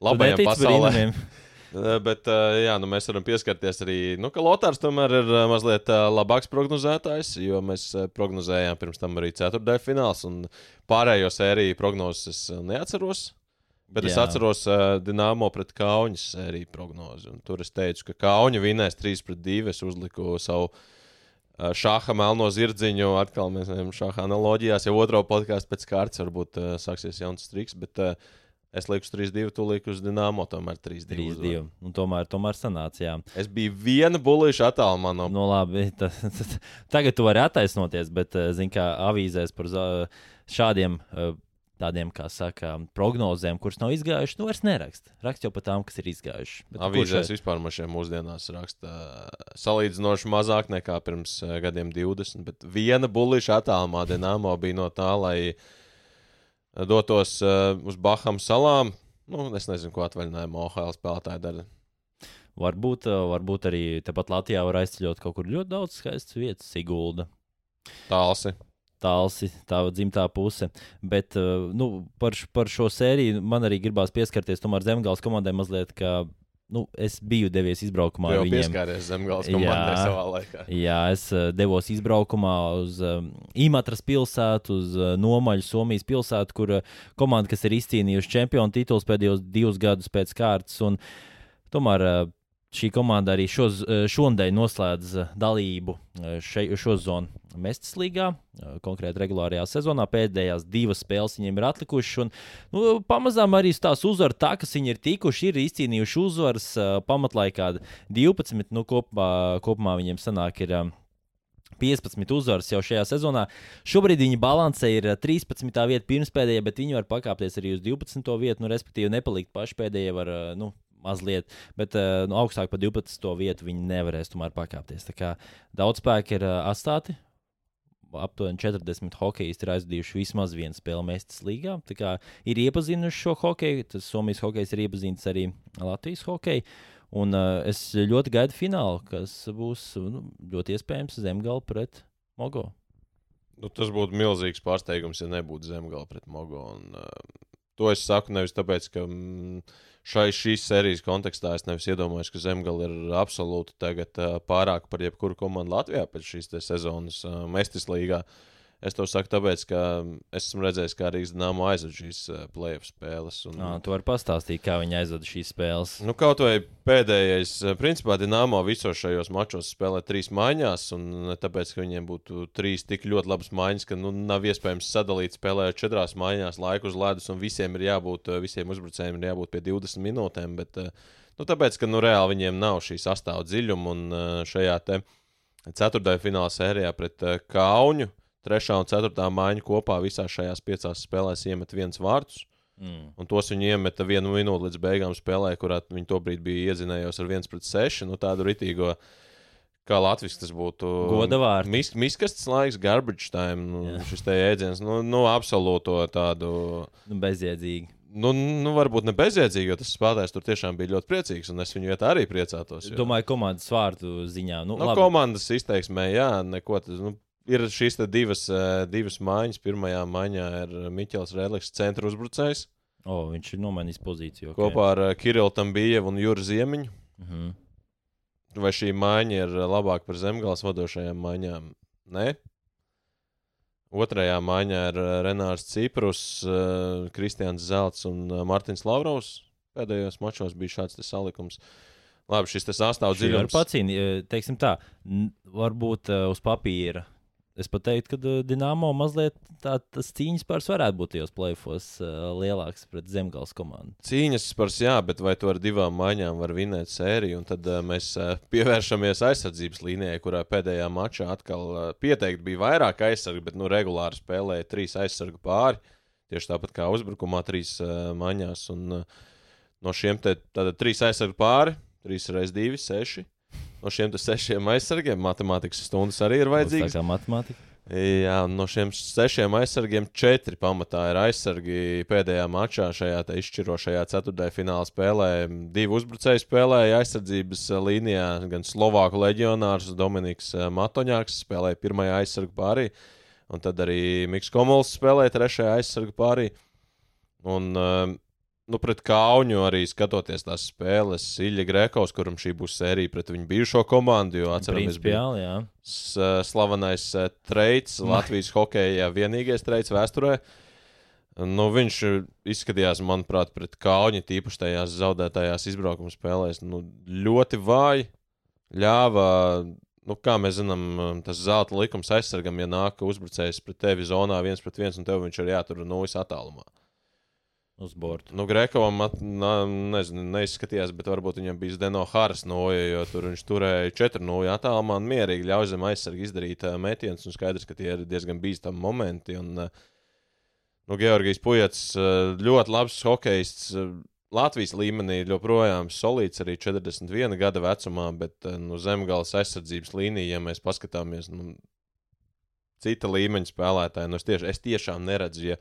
netici pasaulē. Uh, Bet uh, jā, nu, mēs varam pieskarties arī, nu, ka Lotārs tomēr ir uh, mazliet labāks prognozētājs, jo mēs prognozējām pirms tam arī ceturtajā fināls, un pārējo sēriju prognozes es neatceros. Bet es Jā. atceros uh, Dienāmo pret Kaunas sēriju prognozi. Tur es teicu, ka Kauna vinnēs 3 pret 2. Es uzliku savu uh, šāda melno zirdziņu. Atkal mēs ejam šāda analoģijās. Jau otro podkāstu pēc kārtas varbūt uh, sāksies jauns triks. Bet uh, es lieku uz 3-2, tu lieku uz Dienāmo. Tomēr 3-2. 3-2. Un tomēr, tomēr sanāca. Jā. Es biju viena bulīša attālumā no Nu, labi, ta, ta, tagad tu vari attaisnoties, bet, eh, zini, kā avīzēs par za- šādiem. eh, Tādiem, kā saka, prognozēm, kuras nav izgājušas, nu vairs nerakst. Rakst jau par tām, kas ir izgājušas. Kurš Avīzēs šeit- vispār man šiem mūsdienās raksta salīdzinoši mazāk nekā pirms gadiem 20. Bet viena bulīša attālumā Dienāmo bija no tā, lai dotos uh, uz Bahām salām. Nu, es nezinu, ko atvaļinājumu OHL spēlētāji dara. Varbūt, eh, varbūt arī tepat Latvijā var aizceļot kaut kur ļoti daudz skaistas vietas, Sigulda. Tālsi. Tālsi, tā dzimtā puse. Bet eh, nu, par, par šo sēriju man arī gribās pieskarties tomēr Zemgājas komandai mazliet, ka nu, es biju devies izbraukumā jau pieskāries zemgājas komandai savā laikā. Jā, es uh, devos izbraukumā uz um, Imatras pilsētu, uz uh, Nomaļu, Somijas pilsētu, kur uh, komanda, kas ir izcīnījusi čempionu titulus pēdējos divus gadus pēc kārtas. Un, tomēr uh, šī komanda arī šoz, uh, šonadēļ noslēdz uh, dalību uh, šai, šo zonu Mestas līgā, konkrēti regulārajā sezonā. Pēdējās divas spēles viņiem ir atlikušas. Un, nu, pamazām arī tās uzvaru tā, kas viņi ir tikuši, ir izcīnījuši uzvaras pamatlaikā 12. Nu, kopā, kopumā viņiem sanāk ir. Um, 15 uzvaras jau šajā sezonā. Šobrīd viņa balance ir uh, 13. vieta pirmspēdējā, bet viņi var pakāpties arī uz 12. vietu. Nu, respektīvi, nepalikt paši pēdējie var nu, mazliet, bet uh, nu, augstāk par 12. vietu viņi nevarēs tomēr pakāpties. Tā kā daudz spēku ir uh, atstāti. Aptuveni 40 hokeisti ir aizvadījuši vismaz vienu spēli Mēstas līgā. Tā kā ir iepazinuši šo hokeju, tas Somijas hokejs ir iepazīstināts arī Latvijas hokeju. Un uh, es ļoti gaidu finālu, kas būs nu, ļoti iespējams Zemgala pret Mogo. Nu, tas būtu milzīgs pārsteigums, ja nebūtu zemgala pret Mogo. Un, uh, to es saku nevis tāpēc, ka mm, šai šīs sērijas kontekstā es nevis iedomājos, ka zemgala ir absolūti tagad uh, pārāk par jebkuru komandu Latvijā pēc šīs sezonas uh, Mestis līgā. Es to saku tāpēc, ka es esmu redzējis, kā Rīgas Dāmas aizvada šīs uh, playoff spēles. Un, Ah, tu vari pastāstīt, kā viņi aizvada šīs spēles. Nu, kaut vai pēdējais, principā, Dienāmo visos šajos mačos spēlē trīs maiņās, un tāpēc, ka viņiem būtu trīs tik ļoti labas maiņas, ka nu, nav iespējams sadalīt spēlējot četrās maiņās laiku uz ledus, un visiem ir jābūt, visiem uzbrucējiem ir jābūt pie 20 minūtēm. Bet, nu, tāpēc, ka nu, reāli viņiem nav šī sastāvdaļa dziļuma, un šajā te ceturtajā fināla sērijā pret eh, Kauņu. Trešā un ceturtā maiņa kopā visās šajās piecās spēlēs iemet viens vārtus. Mm. Un tos viņi iemeta vienu minūti līdz beigām spēlē, kurā viņi tobrīd bija iezinējuši ar 1 pret 6. Nu, tādu ritīgo, kā Latvijas tas būtu. Goda vārti. Mis, miskastes laiks, garbage time, nu, Jā. šis te jēdziens, nu, nu absolūto tādu. Nu, bezjēdzīgi. Nu, nu, varbūt ne bezjēdzīgi, jo tas spēlētājs tur tiešām bija ļoti priecīgs, un es viņu vietā arī priecātos. Jo- domāju, komandas vārtu ziņā. Nu, Nu, labi. komandas izteiksmē, jā, neko tas. Nu, ir šīs divas, eh, divas maiņas. Pirmajā maiņā ir Miķels Rēlis, centra uzbrucējs, O, viņš ir nomainījis pozīciju. Okay. kopā ar eh, Kirillu Tambievu un Juru Ziemiņu. Mhm. Vai šī maiņa ir labāka par zemgāles vadošajām maiņām? Nē. Otrajā maiņā ir eh, Renārs Ciprus, Kristians Zelts un Mārtiņš Lavrovs. Pēdējos mačos bija šāds salikums. Labi, šis te sastāv Šī var dziļums. pacīnīt, teiksim tā, varbūt uh, uz papīra. Es pat teiktu, ka uh, Dienāmo mazliet tā, tas cīņas pārs varētu būt tajos plēfos uh, lielāks pret Zemgāles komandu. Cīņas par jā, bet vai tu ar divām maiņām var vinēt sēriju? Un tad uh, mēs uh, pievēršamies aizsardzības līnijai, kurā pēdējā mačā atkal uh, pieteikti bija vairāk aizsargu, bet nu, regulāri spēlēja trīs aizsargu pāri. Tieši tāpat kā uzbrukumā, trīs uh, maiņās. Un, uh, no šiem te tātad, trīs aizsargu pāri, trīs reizes divi, seši. No šiem sešiem aizsargiem matemātikas stundas arī ir Tā vajadzīgas. kā matemātika. Jā, no šiem sešiem aizsargiem četri pamatā ir aizsargi pēdējā mačā, šajā izšķirošajā ceturtajā fināla spēlē. Divi uzbrucēji spēlēja aizsardzības līnijā, gan Slovāku leģionārs Dominiks eh, Matoņāks spēlēja pirmajā aizsargu pārī, un tad arī Miks Komols spēlēja trešajā aizsargu pārī. Un, eh, nu, pret Kauņu arī skatoties tās spēles, Ilja Grekovs, kuram šī būs sērija pret viņu bijušo komandu, jo atceramies, bija s- slavenais eh, treids Latvijas hokeja vienīgais treids vēsturē. Nu, viņš eh, izskatījās, manuprāt, pret Kauņu, tīpaši tajās zaudētajās izbraukuma spēlēs, nu, ļoti vāji. Ļāva, nu, kā mēs zinām, tas zelta likums aizsargam, ja nāk uzbrucējs pret tevi zonā viens pret viens, un tev viņš ir jātur nulles attālumā. Uz borta. Nu, na, nezinu, neizskatījās, bet varbūt viņam bija Zdeno Hāras noja, jo tur viņš turēja 4-0 attālumā un mierīgi ļauj zem aizsargu izdarīt uh, metienus. Skaidrs, ka tie ir diezgan bīstami momenti. Un, uh, nu, Georgijs Pujats uh, ļoti labs hokejists. Uh, Latvijas līmenī joprojām solīts arī 41 gada vecumā, bet uh, nu, zemgājas aizsardzības līnija, ja mēs paskatāmies, nu, cita līmeņa spēlētāji, nu, es, tieši, es tiešām neredzu. Ja,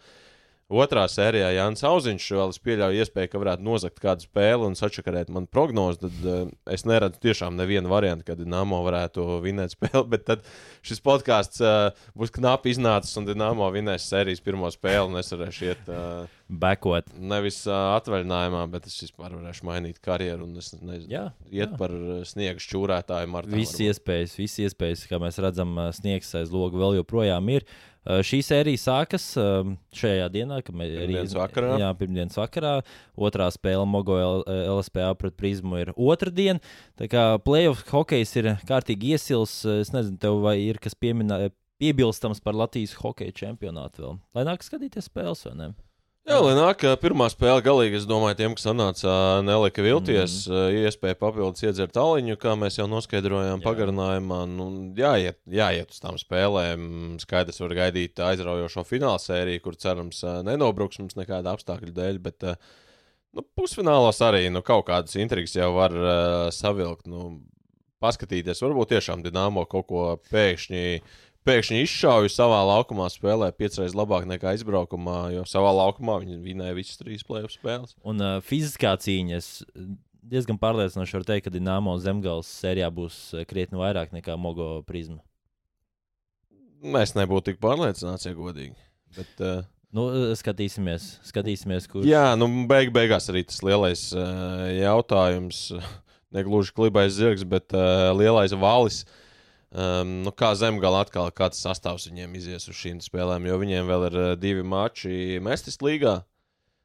Otrā sērijā Jānis Auziņš vēl es pieļauju iespēju, ka varētu nozagt kādu spēli un sačakarēt man prognozi. Tad uh, es neredzu tiešām nevienu variantu, kad Dienāmo varētu vinēt spēli. Bet tad šis podkāsts uh, būs knapi iznācis un Dienāmo vinēs sērijas pirmo spēli. Es varēšu iet uh, Bekot. nevis uh, atvaļinājumā, bet es vispār varēšu mainīt karjeru un es nezinu, Jā, iet jā. par uh, sniega šķūrētāju. Visas iespējas, visas iespējas, kā mēs redzam, sniegs aiz loga vēl joprojām ir. Ā, Šī sērija sākas šajā dienā, kad mēs Pirmdienas vakarā. Jā, pirmdienas vakarā. Otrā spēle Mogo LSPA pret Prismu ir otrdien. Tā kā playoff hokejs ir kārtīgi iesils. Es nezinu, tev vai ir kas pieminē, piebilstams par Latvijas hokeja čempionātu vēl. Lai nāk skatīties spēles vai ne? Jā, lai nāk pirmā spēle, galīgi es domāju, tiem, kas sanāca, nelika vilties, mm. iespēja papildus iedzert tāliņu, kā mēs jau noskaidrojām Jā. pagarinājumā. Nu, jāiet, jāiet uz tām spēlēm. Skaidrs, var gaidīt aizraujošo fināla sēriju, kur cerams nenobruks mums nekāda apstākļu dēļ. Bet, nu, pusfinālos arī nu, kaut kādas intrigas jau var uh, savilkt. Nu, paskatīties, varbūt tiešām Dienāmo kaut ko pēkšņi pēkšņi izšāva savā laukumā, spēlē piecreiz labāk nekā izbraukumā, jo savā laukumā viņi vinēja visas trīs plēsoņu spēles. Un uh, fiziskā cīņa. Es diezgan pārliecinoši varu teikt, ka Dienāmo zemgājas sērijā būs krietni vairāk nekā Mogo Prisma. Es nebūtu tik pārliecināts, ja godīgi. Bet, uh, Nu, skatīsimies, skatīsimies kurš. jā, nu, beig, beigās arī tas lielais uh, jautājums, negluži klibais zirgs, bet uh, lielais valis. Um, nu, kā zemgala atkal, kāds sastāvs viņiem izies uz šīm spēlēm, jo viņiem vēl ir uh, divi mači Mestis līgā.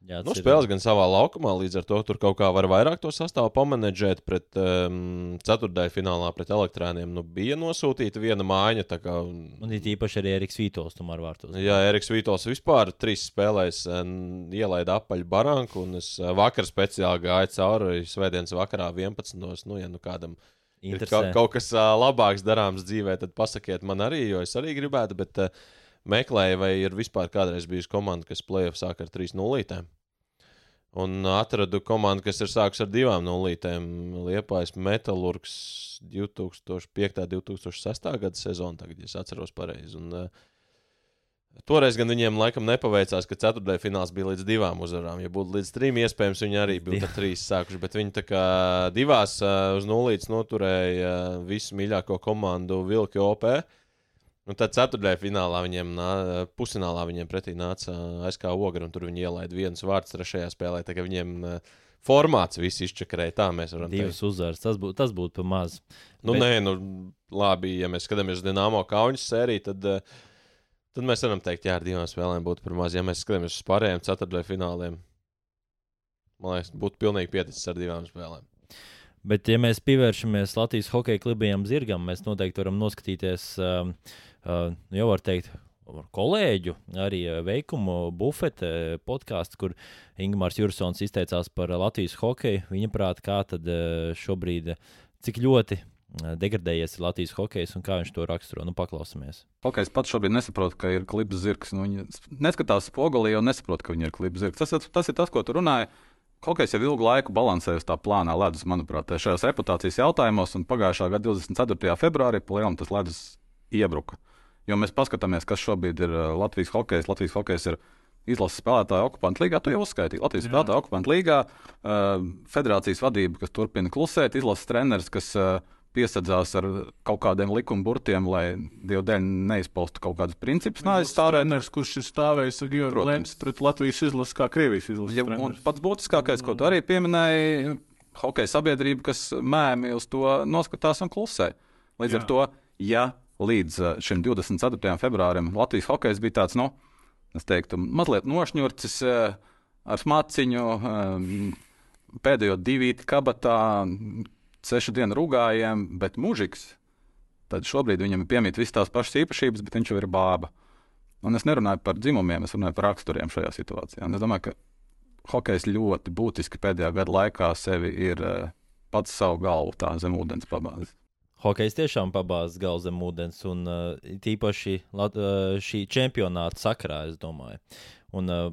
Jā, Nu, tas ir- spēles gan savā laukumā, līdz ar to tur kaut kā var vairāk to sastāvu pamanģēt. Pret um, ceturtajā finālā pret elektrāniem nu, bija nosūtīta viena mājiņa. tā Kā, Un it īpaši arī Eriks Vītols, tomēr vārtos. jā, Eriks Vītols vispār trīs spēlēs um, ielaida apaļu baranku, un es uh, vakar speciāli gāju cauri svētdienas vakarā 11. Nu, ja nu kādam ir. Kaut, kaut kas uh, labāks darāms dzīvē, tad pasakiet man arī, jo es arī gribētu. Bet, uh, Meklēju, vai ir vispār kādreiz bijusi komanda, kas plēsoņā sāk ar 3-0. Un atradu komandu, kas ir sākusi ar divām nulītēm. Liepais Metālurgs 2005. un 2006. gada sezonā, tagad, es atceros pareizi. Un, uh, toreiz gan viņiem laikam nepaveicās, ka ceturtajā fināls bija līdz divām uzvarām. Ja būtu līdz trim, iespējams, viņi arī būtu trīs sākuši. Bet viņi divās uh, uz nulītes noturēja uh, visu mīļāko komandu Vilki OP. Un tad ceturtajā finālā viņiem, nā, pusfinālā viņiem pretī nāca ASK Ogra, un tur viņi ielaida vienas vārds trešajā spēlē. Tā kā viņiem formāts viss izčakarēja, tā mēs varam Divas teikt. uzvaras. Tas būtu tas būt pa maz. Nu, bet- nē, nu, labi, ja mēs skatāmies uz Dienāmo kauņas sēriju, tad, uh, tad mēs varam teikt, jā, ar divām spēlēm būtu par maz. Ja mēs skatāmies uz pārējiem ceturtajiem fināliem, man liekas, būtu pilnīgi pieticis ar divām spēlēm. Bet, ja mēs pievēršamies Latvijas hokeja klubiem zirgam, mēs noteikti varam noskatīties, um, uh, jau var teikt, kolēģu, arī uh, veikumu bufete podkāstu, kur Ingūns Jursons izteicās par Latvijas hokeju. Viņa prāt, kā tad uh, šobrīd, uh, cik ļoti uh, degradējies ir Latvijas hokejs un kā viņš to raksturo. Nu, paklausāmies. Hokejs pats šobrīd nesaprot, ka ir klips zirgs. Nu, viņi neskatās spogulī un nesaprot, ka viņi ir klips zirgs. Tas, ir- tas ir tas, ko tu runāji. Hokejs jau ilgu laiku balansējas tā plānā ledus, manuprāt, šajos reputācijas jautājumos, un pagājušā gada 24. februārī palielam tas ledus iebruka. Jo mēs paskatāmies, kas šobrīd ir uh, Latvijas hokejs. Latvijas hokejs ir izlases spēlētāja okupantu līgā. Tu jau uzskaitīji Latvijas spēlētāja okupantu līgā, uh, federācijas vadība, kas turpina klusēt, izlases treneris, kas uh, piesadzās ar kaut kādiem likuma burtiem, lai Dieva dēļ neizpaustu kaut kādus principus. Nē, es stāvēju, treneris, kurš ir stāvējis ar Georgu Lenču pret Latvijas izlasi, kā Krievijas izlasi. Ja, un pats būtiskākais, ko tu arī pieminēji, hokeja sabiedrība, kas mēmi uz to noskatās un klusē. Līdz Jā. ar to, ja līdz uh, šim 24. februārim Latvijas hokejs bija tāds, nu, es teiktu, mazliet nošņurcis uh, ar smaciņu, um, pēdējo divīti kabatā, sešu dienu rūgājiem, bet mūžiks, tad šobrīd viņam ir piemīt visas tās pašas īpašības, bet viņš jau ir bāba. Un es nerunāju par dzimumiem, es runāju par raksturiem šajā situācijā. Un es domāju, ka hokejs ļoti būtiski pēdējā gada laikā sevi ir uh, pats savu galvu tā zem ūdens pabāzis. Hokejs tiešām pabāzās galvu zem ūdens, un uh, tīpaši uh, šī čempionāta sakarā, es domāju. Un, uh,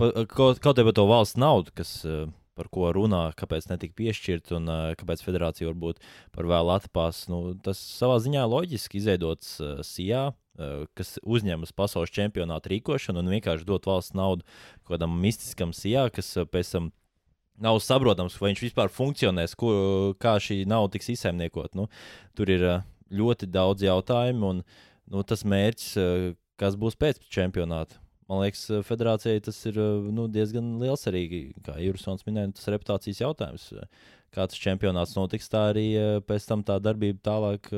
pa, kaut, kaut arī par to valsts naudu, kas uh, par ko runā, kāpēc netika piešķirta un uh, kāpēc federācija varbūt par vēlu atpās. Nu, tas savā ziņā loģiski izveidots uh, SIA, uh, kas uzņemas pasaules čempionāta rīkošanu un vienkārši dot valsts naudu kādam mistiskam SIA, kas uh, pēc tam. Nav saprotams, vai viņš vispār funkcionēs, ko, kā šī nauda tiks izsaimniekot. Nu, tur ir ļoti daudz jautājumu, un nu, tas mērķis, kas būs pēc čempionāta, Man liekas, eh, federācijai tas ir eh, nu, diezgan liels arī, kā Jurisons minēja, tas reputācijas jautājums. Kā tas čempionāts notiks, tā arī eh, pēc tam tā darbība tālāk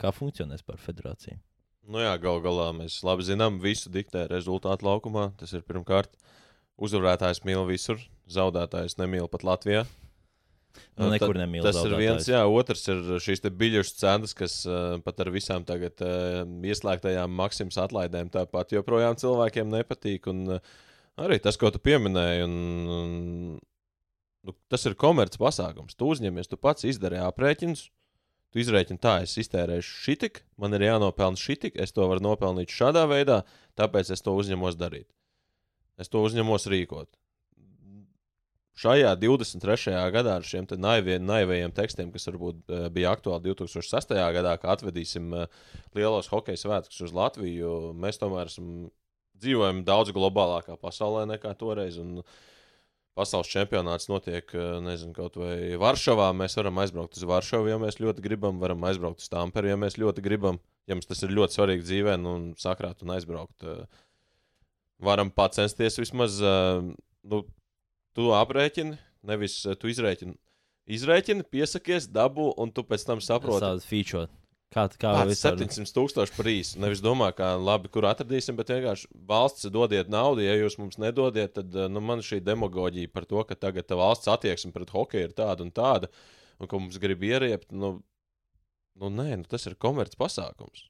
kā funkcionēs par federāciju. Nu jā, gal galā mēs labi zinām, visu diktē rezultātu laukumā. Tas ir pirmkārt, uzvarētājs mīl visur, zaudētājs nemīl pat Latvijā. Nu, nekur nemīl. Tas ir viens, jā, otrs ir šīs biļešu cenas, kas uh, pat ar visām tagad uh, ieslēgtajām maksimas atlaidēm tāpat joprojām cilvēkiem nepatīk. Un, uh, arī tas, ko tu pieminēji, un, un, nu, tas ir komerces pasākums. Tu uzņemies, tu pats izdari aprēķinus. Tu izrēķini tā, es iztērēšu šitik, man ir jānopelna šitik, es to varu nopelnīt šādā veidā, tāpēc es to uzņemos darīt. Es to uzņemos rīkot šajā 23. gadā ar šiem naiviem, naivajiem tekstiem, kas varbūt uh, bija aktuāli 2006. gadā, kad atvedīsim uh, lielos hokeja svētkus uz Latviju, mēs tomēr esam, dzīvojam daudz globālākā pasaulē nekā toreiz. Un, Pasaules čempionāts notiek, uh, nezinu, kaut vai Varšavā. Mēs varam aizbraukt uz Varšavu, ja mēs ļoti gribam, varam aizbraukt uz Tamperi, ja mēs ļoti gribam. Ja mums tas ir ļoti svarīgi dzīvē, nu, sakrāt un aizbraukt. Varam pacensties vismaz nu, tu aprēķini, nevis eh, tu izrēķini. Izrēķini, piesakies, dabū, un tu pēc tam saproti. Tāda feature. Kā tā ir? 700 tūkstoši par īsu. Nevis domā, kā labi, kur atradīsim, bet vienkārši valsts dodiet naudu. Ja jūs mums nedodiet, tad eh, nu, man šī demagoģija par to, ka tagad valsts attieksme pret hokeju ir tāda un tāda, un ka mums grib ieriept, nu, nu nē, nu, tas ir komerces pasākums.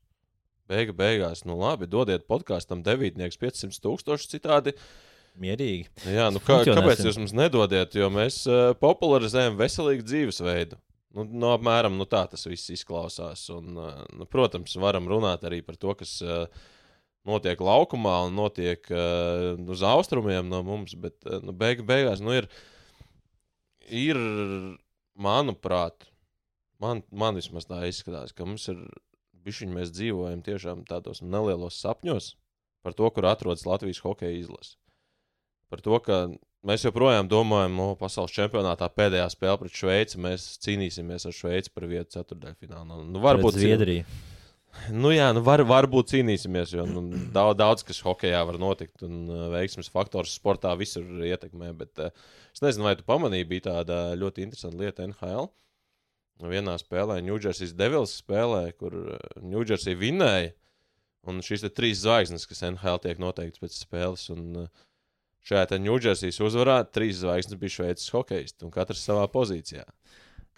Beiga beigās, nu labi, dodiet podkāstam devītnieks 500 tūkstoši citādi. Uh, mierīgi. Jā, nu kā, kāpēc jūs mums nedodiet? Jo mēs uh, popularizējam veselīgu dzīvesveidu. Nu, no nu, apmēram nu, tā tas viss izklausās. Un, uh, nu, protams, varam runāt arī par to, kas uh, notiek laukumā un notiek uh, uz austrumiem no mums. Bet uh, nu, beig, beigās nu, ir, ir, manuprāt, man, man vismaz tā izskatās, ka mums ir bišķiņi mēs dzīvojam tiešām tādos nelielos sapņos par to, kur atrodas Latvijas hokeja izlase par to, ka mēs joprojām domājam, no pasaules čempionātā pēdējā spēle pret Šveici. Mēs cīnīsimies ar Šveici par vietu ceturdaļfinālā. Nu, nu, varbūt Zviedrija. Nu, jā, nu var, varbūt cīnīsimies, jo nu, daudz, daudz kas hokeja var notikt. Un uh, veiksmes faktors sportā visur ietekmē. Bet uh, es nezinu, vai tu pamanīji, bija tāda ļoti interesanta lieta NHL. Vienā spēlē, Ņūdžersijas Devils spēlē, kur Ņūdžersija uh, vinēja. Un šīs ir trīs zvaigznes, kas NHL tiek noteiktas pēc spēles. Un, uh, Šajā Ņūdžersijas uzvarā trīs zvaigznes bija šveicis hokejisti, un katrs savā pozīcijā.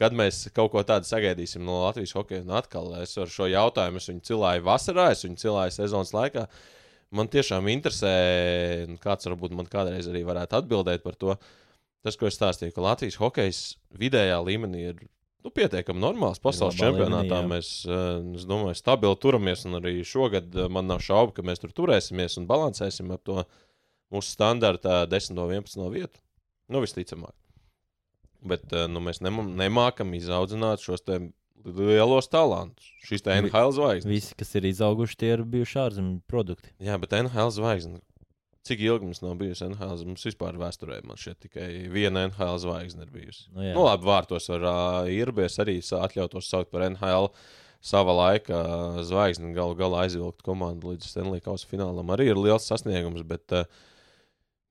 Kad mēs kaut ko tādu sagaidīsim no Latvijas hokeja, un atkal es ar šo jautājumu es viņu cilāju vasarā, es viņu cilāju sezonas laikā. Man tiešām interesē, kāds varbūt man kādreiz arī varētu atbildēt par to. Tas, ko es stāstīju, ka Latvijas hokejs vidējā līmenī ir nu, pietiekami normāls. Pasaules čempionātā līmenī, mēs, eh, es domāju, stabili turamies, un arī šogad eh, man nav šaubu, ka mēs tur turēsimies un balansēsim ap to mūsu standarta 10 no 11 vietu. Nu, visticamāk. Bet uh, nu, mēs nemam- nemākam izaudzināt šos te lielos talantus. Šis te NHL zvaigznes. Visi, kas ir izauguši, tie ir bijuši ārzemju produkti. Jā, bet NHL zvaigzne. Cik ilgi mums nav bijusi NHL? Mums vispār vēsturē man šeit tikai viena NHL zvaigzne ir bijusi. Nu, jā. nu, labi, vārtos ar uh, Irbies arī atļautos saukt par NHL. Sava laika zvaigzni galu galā aizvilkt komandu līdz Stanley Kausa finālam arī ir liels sasniegums. Bet, ā,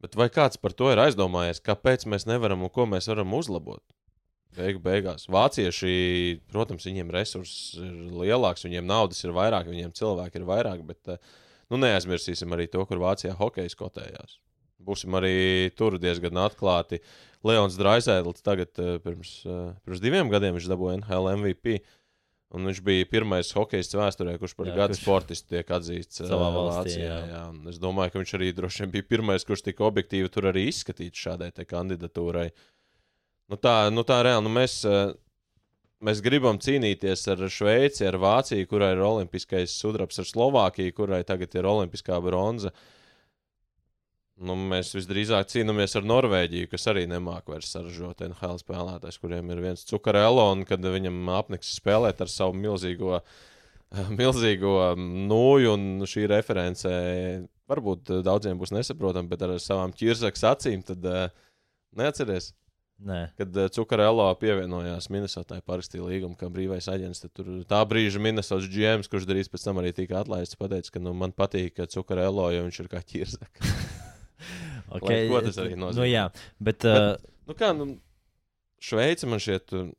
bet vai kāds par to ir aizdomājies, kāpēc mēs nevaram un ko mēs varam uzlabot? Beigu beigās. Vācieši, protams, viņiem resursi ir lielāks, viņiem naudas ir vairāk, viņiem cilvēki ir vairāk, bet ā, nu, neaizmirsīsim arī to, kur Vācijā hokeja skotējās. Būsim arī tur diezgan atklāti. Leons Draisēlis tagad, eh, pirms, eh, pirms diviem gadiem, viņš dabūja NHL MVP. Un viņš bija pirmais hokejists vēsturē, kurš par Jā, gada kurš sportistu tiek atzīts savā valstī, Vācijā. jā. Jā. Es domāju, ka viņš arī droši vien bija pirmais, kurš tika objektīvi tur arī izskatīts šādai kandidatūrai. Nu tā, nu tā reāli, nu mēs, mēs gribam cīnīties ar Šveici, ar Vāciju, kurai ir olimpiskais sudrabs, ar Slovākiju, kurai tagad ir olimpiskā bronza. Nu, mēs visdrīzāk cīnāmies ar Norvēģiju, kas arī nemāķi vairs saražot NHL spēlētājs, kuriem ir viens cukarēlo, un kad viņam apniks spēlēt ar savu milzīgo, milzīgo nūju, un šī reference varbūt daudziem būs nesaprotama, bet ar savām ķirzakas acīm, tad uh, neatceries. Nē, Kad Cukarēlā pievienojās Minnesotai, parakstīja līgumu, kā brīvais aģents, tad tur tā brīža Minnesotas GMs, kurš drīz pēc tam arī tika atlaists, pateica, ka nu, man patīk Cukarēlā, jo viņš ir kā ķirzaka. okay. ko tas arī nozīmē? Nu, jā, bet, uh, Nu kā, nu, Šveice man šeit uh,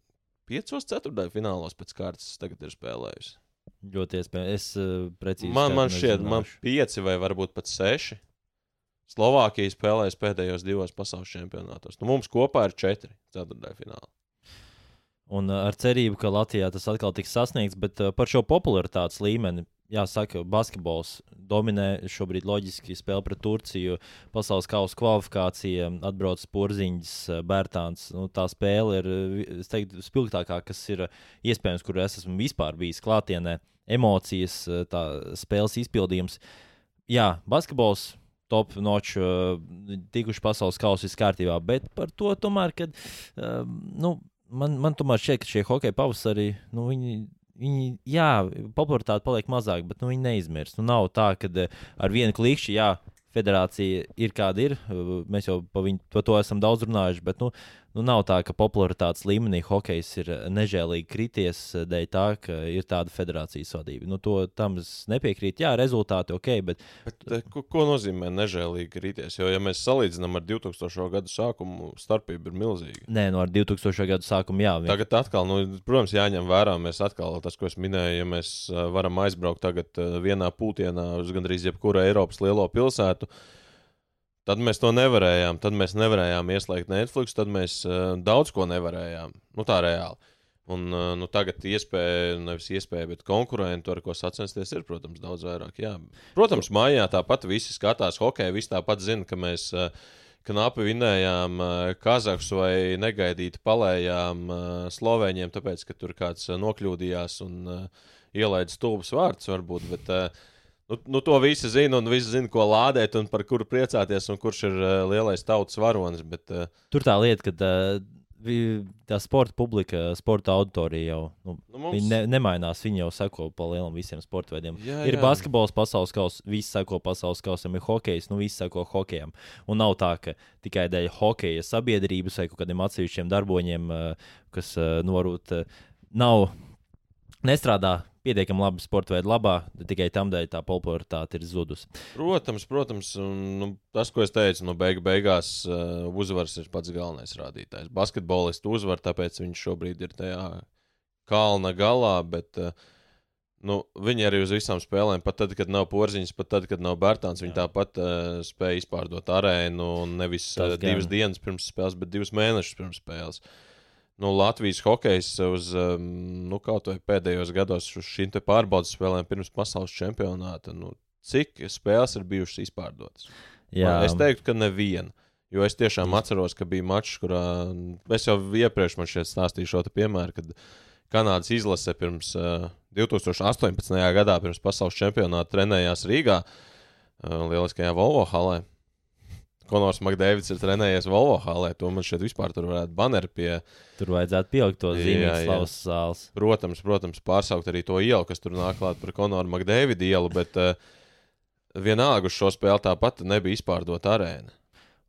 piecos ceturtajā finālos pēc kārtas tagad ir spēlējusi. ļoti iespējams. Es uh, precīzi. Man, man šķiet, man pieci vai varbūt pat seši. Slovākija spēlējas pēdējos divos pasaules čempionātos. Nu, mums kopā ir četri ceturtajā finālā. Un uh, ar cerību, ka Latvijā tas atkal tiks sasniegts, bet uh, par šo popularitātes līmeni. Jāsaka, basketbols dominē šobrīd loģiski spēle pret Turciju, pasaules kausa kvalifikācija, atbrauc porziņš, Bērtāns. Nu, tā spēle ir teiktu, spilgtākā, kas ir iespējams, kur es esmu vispār bijis klātienē. Emocijas, tā spēles izpildījums. Jā, basketbols top uh, tikuši pasaules kausa kārtībā, bet par to tomēr, kad, nu, man, man tomēr šķiet, ka šie hokeja pavasarī, nu, viņi, viņi, jā, popularitāte paliek mazāk, bet nu, viņi neizmirst. Nu, nav tā, ka uh, ar vienu klikšķi, jā, federācija ir kāda ir. Mēs jau par viņu par to esam daudz runājuši, bet nu, nu, nav tā, ka popularitātes līmenī hokejs ir uh, nežēlīgi krities uh, dēļ tā, ka ir tāda federācijas vadība. Nu, to, tam es nepiekrītu. Jā, rezultāti ok, bet Bet, eh, ko, ko nozīmē nežēlīgi rīties? Jo, ja mēs salīdzinām ar 2000. gadu sākumu, starpība ir milzīga. nē, no ar 2000. gadu sākumu jā. viņi- Tagad atkal, nu, protams, jāņem vērā, mēs atkal tas, ko es minēju, ja mēs varam aizbraukt tagad vienā pūtienā uz gandrīz jebkuru Eiropas lielo pilsētu, tad mēs to nevarējām. Tad mēs nevarējām ieslēgt Netflix, tad mēs uh, daudz ko nevarējām. Nu, tā reāli. Un, uh, nu, tagad iespēja, nevis iespēja, bet konkurenti, ar ko sacensties, ir, protams, daudz vairāk. Jā. Protams, mājā tāpat visi skatās hokeju, visi tāpat zina, ka mēs uh, knapi vinējām uh, Kazahs vai negaidīti palējām uh, Slovēņiem, tāpēc, ka tur kāds uh, nokļūdījās un uh, ielaida stulbus vārdus, varbūt. Bet, uh, Nu, nu, to visi zina, un visi zina, ko lādēt, un par kuru priecāties, un kurš ir uh, lielais tautas varonis. Bet, uh, Tur tā lieta, ka uh, tā sporta publika, sporta auditorija jau nu, nu, mums... ne, nemainās. Viņi jau seko pa lielam visiem sporta veidiem. Jā, ir jā. basketbols, pasaules kausa, visi seko pasaules kausam, ir hokejs, nu visi seko hokejam. Un nav tā, ka tikai dēļ hokeja sabiedrības vai kaut kādiem atsevišķiem darboņiem, uh, kas uh, norūt, uh, nav nestrādā pietiekami labi sporta veidā, labā, tikai tam dēļ tā popularitāte ir zudusi. Protams, protams, un nu, tas, ko es teicu, nu, beig beigās uh, uzvars ir pats galvenais rādītājs. Basketbolists uzvar, tāpēc viņš šobrīd ir tajā kalna galā, bet uh, nu, viņi arī uz visām spēlēm, pat tad, kad nav porziņas, pat tad, kad nav Bērtāns, viņi Jā. tāpat uh, spēja izpārdot arēnu nevis uh, divas dienas pirms spēles, bet divus mēnešus pirms spēles. Nu, Latvijas hokejs uz um, nu, kaut vai pēdējos gados uz šīm pārbaudas spēlēm pirms pasaules čempionāta. Nu, cik spēles ir bijušas izpārdotas? Jā, Es teiktu, ka neviena. Jo es tiešām atceros, ka bija mačs, kurā es jau iepriekš man šeit stāstīju šo piemēru, kad Kanādas izlase pirms uh, 2018. gadā, pirms pasaules čempionāta, trenējās Rīgā, uh, lieliskajā Volvo halē. Konors Makdēvids ir trenējies Volvo halē. To man šeit vispār tur varētu baneri pie. Tur vajadzētu pielikt to zīmīgu slavas zāles. Protams, protams, pārsaukt arī to ielu, kas tur nāk klāt par Konoru Makdēvidu ielu, bet uh, vienalga uz šo spēli tāpat nebija izpārdota arēna.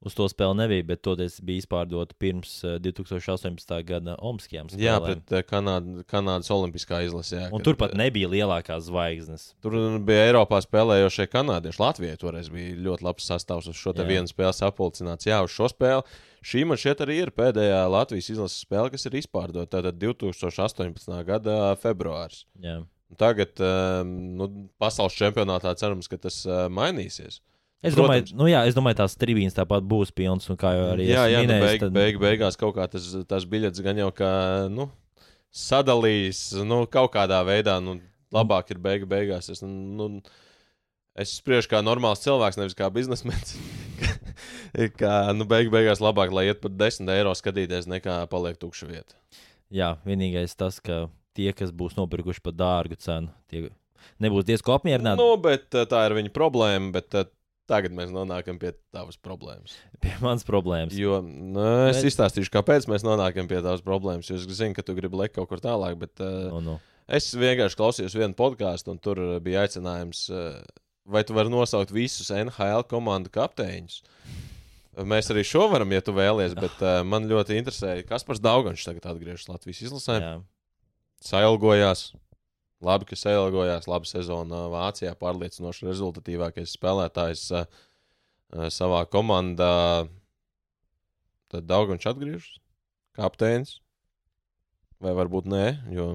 Uz to spēli nebija, bet toties bija izpārdota pirms eh, 2018. gada Omaskajām spēlēm. Jā, pret uh, Kanād, Kanādas Olimpiskā izlasē. jā, Un kad, tur pat eh, nebija lielākās zvaigznes. Tur bija Eiropā spēlējošie kanādieši. Latvijai toreiz bija ļoti labs sastāvs uz šo vienu spēli sapulcināts. Jā, uz šo spēli. Šī man šķiet arī ir pēdējā Latvijas izlases spēle, kas ir izpārdota. Tātad 2018. gada februāris. Jā. Tagad nu, pasaules čempionātā cerams, ka tas mainīsies. Es Protams. domāju, nu jā, es domāju, tās trījus tāpat būs pilnas. Un kā jau arī jā, jā nu, minēju, beig, tad... beig, beigās kaut kā tas, tas biļets gan jau kā nu, sadalījis nu, kaut kādā veidā. Nu, labāk ir beigu beigās. Es, nu, es spriežu kā normāls cilvēks, nevis kā biznesmenis. kā nu, beigu beigās labāk, lai iet par 10 eiro skatīties, nekā paliek tukša vieta. Jā, vienīgais tas, ka tie, kas būs nopirkuši par dārgu cenu, tie nebūs diezgan apmierināti. Nu, bet uh, tā ir viņa problēma. Bet, uh, Tagad mēs nonākam pie tavas problēmas. Pie manas problēmas. Jo nu, es Bet- izstāstīšu, kāpēc mēs nonākam pie tavas problēmas. Jo es zinu, ka tu gribi lekt kaut kur tālāk, bet uh, Nu, nu. Es vienkārši klausījos vienu podkāstu, un tur uh, bija aicinājums, uh, vai tu vari nosaukt visus NHL komandu kapteiņus. Mēs arī šo varam, ja tu vēlies, bet uh, man ļoti interesē, kas par Dauganšu tagad atgriežas Latvijas izlasē. Jā. Sailgojās. Labi, ka sailgojās. Labi sezona Vācijā. Pārliecinoši rezultatīvākais spēlētājs uh, savā komandā. Tad Dauganš atgriežas. Kapteinis. Vai varbūt nē, jo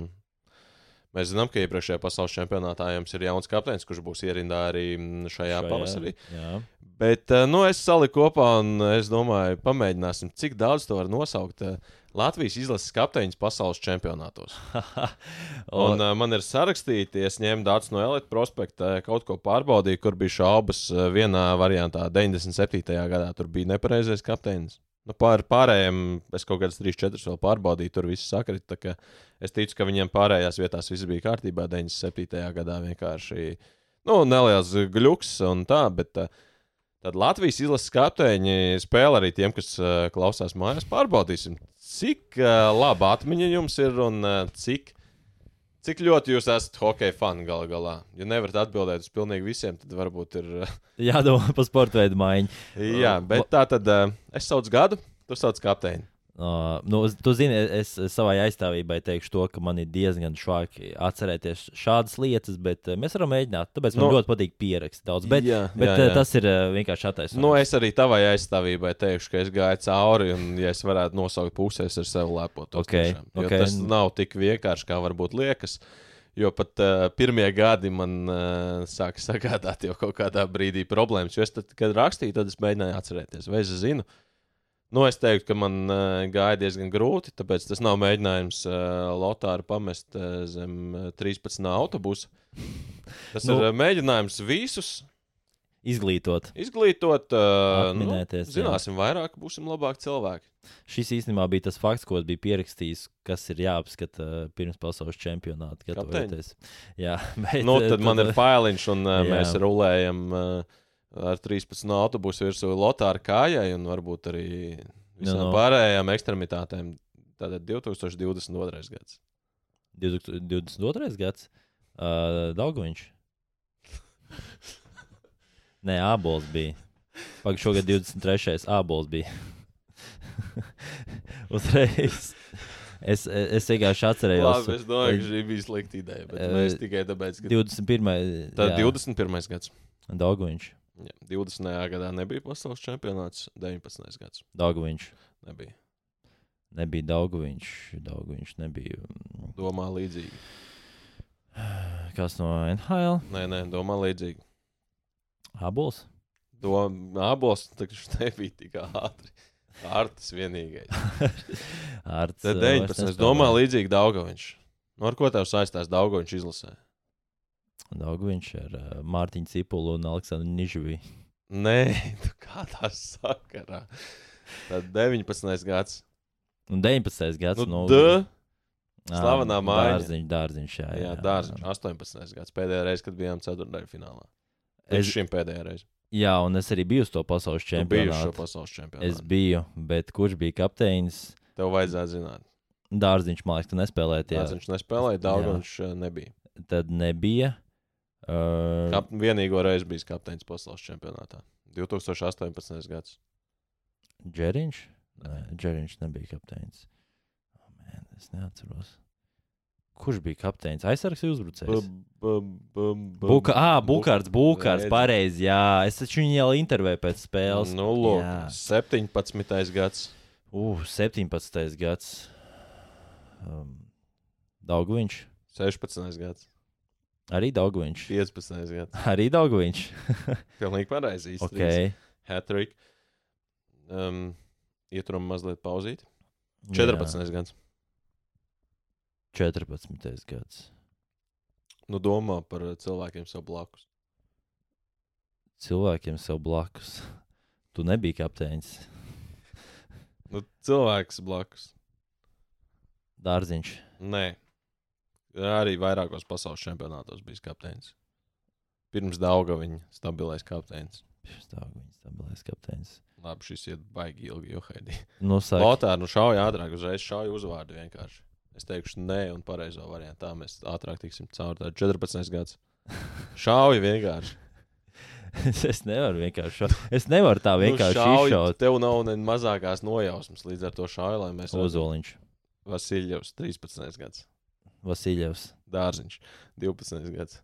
mēs zinām, ka iepriekšējā pasaules čempionātā jums ir jauns kapteinis, kurš būs ierindā arī šajā, šajā pavasarī. Jā. Bet uh, nu, es saliku kopā, un es domāju, pamēģināsim, cik daudz to var nosaukt. uh, Latvijas izlases kapteiņus pasaules čempionātos. Un, uh, man ir sarakstīti, es ņēmu datus no Elite prospekta, kaut ko pārbaudīju, kur bija šaubas. Vienā variantā, 97. gadā, tur bija nepareizais kapteinis. Nu, pār, pārējiem es kaut kādas 3-4 vēl pārbaudīju, tur viss sakrit. tā ka Es ticu, ka viņiem pārējās vietās viss bija kārtībā. 97. gadā vienkārši nu, neliels gluks un tā. Bet, uh, Tad Latvijas izlases kapteiņi spēlē arī tiem, kas uh, klausās mājās. Pārbaudīsim, cik uh, laba atmiņa jums ir un cik, cik ļoti jūs esat hokeja fani galu galā. Ja nevarat atbildēt uz pilnīgi visiem, tad varbūt ir. Uh, jādomā par sporta veidu maiņu. jā, bet tā tad uh, es saucu gadu, tu sauc kapteini. Uh, nu, tu zini, es, es savai aizstāvībai teikšu to, ka man ir diezgan švaki atcerēties šādas lietas, bet uh, mēs varam mēģināt. Tāpēc man Nu, ļoti patīk pierakstīt daudz. Bet, jā, bet jā, uh, jā. tas ir uh, vienkārši attaisnojums. Nu, es arī tavai aizstāvībai teikšu, ka es gāju cauri, un, ja es varētu nosaukt pusēs, ar sevi lepotos. Ok, tiešām. Jo ok. Tas nav tik vienkārši, kā varbūt liekas. Jo pat uh, pirmie gadi man uh, sāka sagādāt jau kaut kādā brīdī problēmas. Jo es, tad, kad rakstīju, tad es mēģināju atcerēties, vai es zinu. Nu, es teiktu, ka man uh, gāja diezgan grūti, tāpēc tas nav mēģinājums uh, Lotāru pamest uh, zem uh, 13. autobusa. Tas Nu- nu, ir uh, mēģinājums visus Izglītot. izglītot, uh, nu, Atminēties, jā. zināsim vairāk, būsim labāki cilvēki. Šis īstenībā bija tas fakts, ko es biju pierakstījis, kas ir jāapskata pirms pasaules čempionāta. gatavojoties. Jā, bet, Nu, uh, tad man ir failiņš, un uh, Jā. mēs rulējam uh, ar 13 autobusu virsū Lotāra kājai un varbūt arī visām Nu, nu. pārējām ekstremitātēm. Tātad 2022. gads. 2022. gads. Uh, Daugoviņš. Nē, Ābols bija. Pagaidām, šogad 23. Ābols bija. Uzreiz. Es, es vienkārši atcerējos. Labi, es domāju, ka šī bija slikta ideja, bet Eh, mēs tikai tāpēc, ka 21. tā jā, 21. gads. Daugoviņš. Jā, 20. gadā nebija pasaules čempionāts, 19. gads Daugoviņš. nebija. Nebija Daugoviņš. Daugoviņš nebija. Domā līdzīgi. Kas no NHL? Nē, nē, domā līdzīgi. Ābols. Abos taču nebija tik ātri. Artis vienīgais. Arts, Tad uh, 19. vairs Es nespēlē. domāju, līdzīgi Daugoviņš. Nu, ar ko tev saistās Daugoviņš izlasē? Daugoviņš ar uh, Mārtiņu Cipulu un Aleksandru Nižuvi. Nē, tu kādā sakarā. Tad 19. gads. Un 19. gads. Nu, nu, ā, slavenā mājiņa. Dārziņš, dārziņš, jā, Jā, jā, dārziņš. 18. gads. Pēdējā reize, kad bijām ceturtajā finālā. Es, Es šim pēdējā reize. Jā, un es arī biju uz to pasaules čempionātu. pasaules Es čempionātu. biju, bet kurš bija kapteinis? Tev vajadzētu zināt. Dārziņš, man liekas, tie. Tāds viņš nespēlēja, daudz viņš eh, nebija. Tad nebija. Uh, Kap, vienīgo reizi bijis kapteinis pasaules čempionātā. 2018. gads. Džeriņš? Nē, Džeriņš nebija kapteinis. Oh, man, es neatceros. Kurš bija kapteinis? Aizsargs vai uzbrucējs? Buka, ah, Bukārts, Redzi. pareizi. Jā, es taču viņu jau intervēju pēc spēles. Nu, lūk, Jā. 17. gads. Uh, 17. gads. Um, Dauguviņš. 16. gads. Arī Dauguviņš. 15. gads. Arī Dauguviņš. Pilnīgi pareizi. īsti ok. trīs. Hat-trick. Um, Ieturam mazliet pauzīt. 14. Jā, gads. 14. gads. Nu, domā par cilvēkiem sev blakus. Cilvēkiem sev blakus. Tu nebiji kapteinis. Nu, cilvēks blakus. Dārziņš. Nē. Arī vairākos pasaules čempionātos bijis kapteinis. Pirms Dauga viņa stabilais kapteinis. Dauguviņš, stabilais kapteinis. Labi, šis iet baigi ilgi, jo haidī. Nu, Lotāri, nu šauj ātrāk, uzreiz šauj uzvārdu vienkārši. Es teikšu, nē, un pareizo variantu. Tā mēs ātrāk tiksim cauri. Tā ir 14 gads. Šauj vienkārši. es nevaru vienkārši. Šo... Es nevaru tā vienkārši nu, šauj, izšaut. Tev nav ne mazākās nojausmas līdz ar to šauju, lai mēs Ozoliņš, Vasiljevs, 13 gads. Vasiljevs, Dārziņš, 12 gads.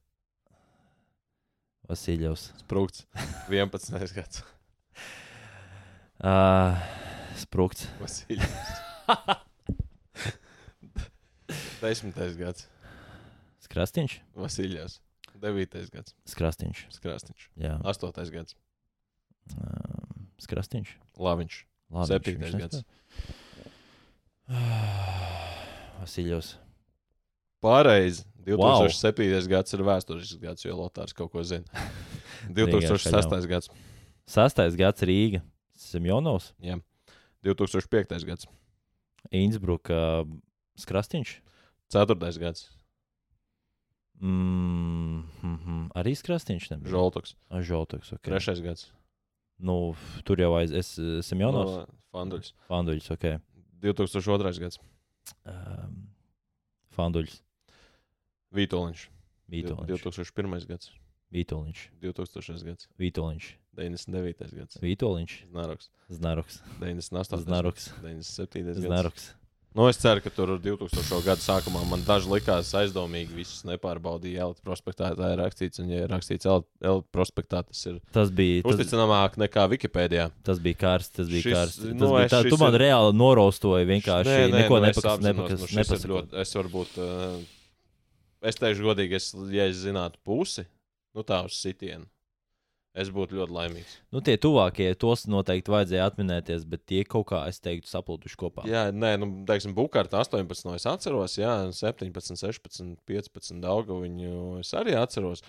Vasiljevs. Sprūks, 11 gads. Uh, sprūkts. Vasiljevs. 10 gads. Skrastīņš. Vasiljevs. 9 gads. Skrastīņš. Skrāsniņš. Jā. 8 gads. Uh, Skrastīņš. Laviņš. Labi, Septītais viņš gads. nespēlē. Vasiljevs. Pareizi. Wow. 2007. gads ir vēsturisks gads, jo Lotārs kaut ko zina. Vienkārši 2006. gads. Sastais gads Rīga. Semjonovs. Jā. 2005. gads. Innsbruka. Skrastīņš. 4. gads. Mm, mm, mm. Arī Skrastīņš. nebija? Žoltoks. Ah, Žoltoks. Okay. 3. gads. Nu, tur jau aiz. Es Semjonovs. No, Fanduļs. Fanduļs. Okay. 2002. gads. Um, Fanduļs. Vītoliņš. Vītoliņš. 2001. gads. Vītoliņš. 2000. gads. Vītoliņš. 99. gads. Vītoliņš. Znaroks. Znaroks. 98. Znaroks. gads. 97. gads. Znaroks. Nu, es ceru, ka tur 2000. gada sākumā man daži likās aizdomīgi. Visus nepārbaudīja Elite prospektā. Tā ir rakstīts, un, ja ir rakstīts Elite prospektā, tas ir Tas bija. Tas, uzticamāk nekā Wikipēdijā. tas bija karsts. Tas bija Šis- karsts. Tas nu, bija tā, tu man ir- reāli noraustoji vienkārši. neko nu, nepakas, nepakas, nu, nepasakot. ļoti- Es varbūt, uh, es teikšu godīgi, es, ja es zinātu pusi, nu tā uz sitienu, es būtu ļoti laimīgs. Nu, tie tuvākie, tos noteikti vajadzēja atminēties, bet tie kaut kā, es teiktu, saplūduši kopā. Jā, nē, nu, teiksim, Bukārta 18. no es atceros, jā, 17, 16, 15 daugu viņu es arī atceros.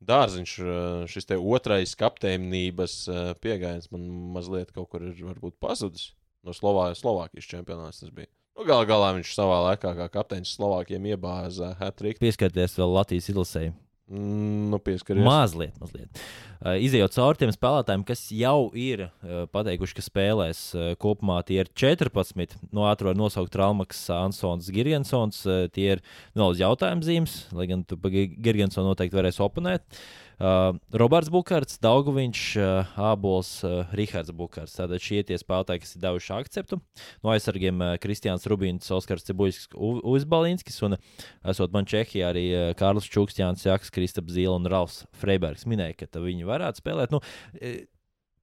Dārziņš, eh, šis te otrais kapteinības eh, pieejams man mazliet kaut kur ir pazudis. No Slovā Slovākijas čempionāts tas bija. Nu, Galu galā viņš savā laikā kā kapteinis Slovākiem iebāza hat-trick. Pieskarties vēl Latvijas izlasēji. Mm, nu, pieskaries. Mazliet, mazliet. Uh, izejot cauri tiem spēlētājiem, kas jau ir uh, pateikuši, ka spēlēs uh, kopumā, tie ir 14. No ātrā nosaukt Ralmaks, Ansons, Girgensons. Uh, tie ir vēl uz jautājumu zīmes, lai gan Girgensonu noteikti varēs oponēt. Uh, Roberts Bukārts, Daugoviņš, uh, Ābols, uh, Rihards Bukārts. Tātad šie tie spēlētāji, kas ir devuši akceptu. No aizsargiem uh, Kristiāns Rubīns, Oskars Cibuļskis, Uzbalinskis un esot man Čehijā arī uh, Kārlis Čuks, Jānis Jaks, Kristaps Zīle un Ralfs Freibergs minēja, ka viņi varētu spēlēt. Nu, e,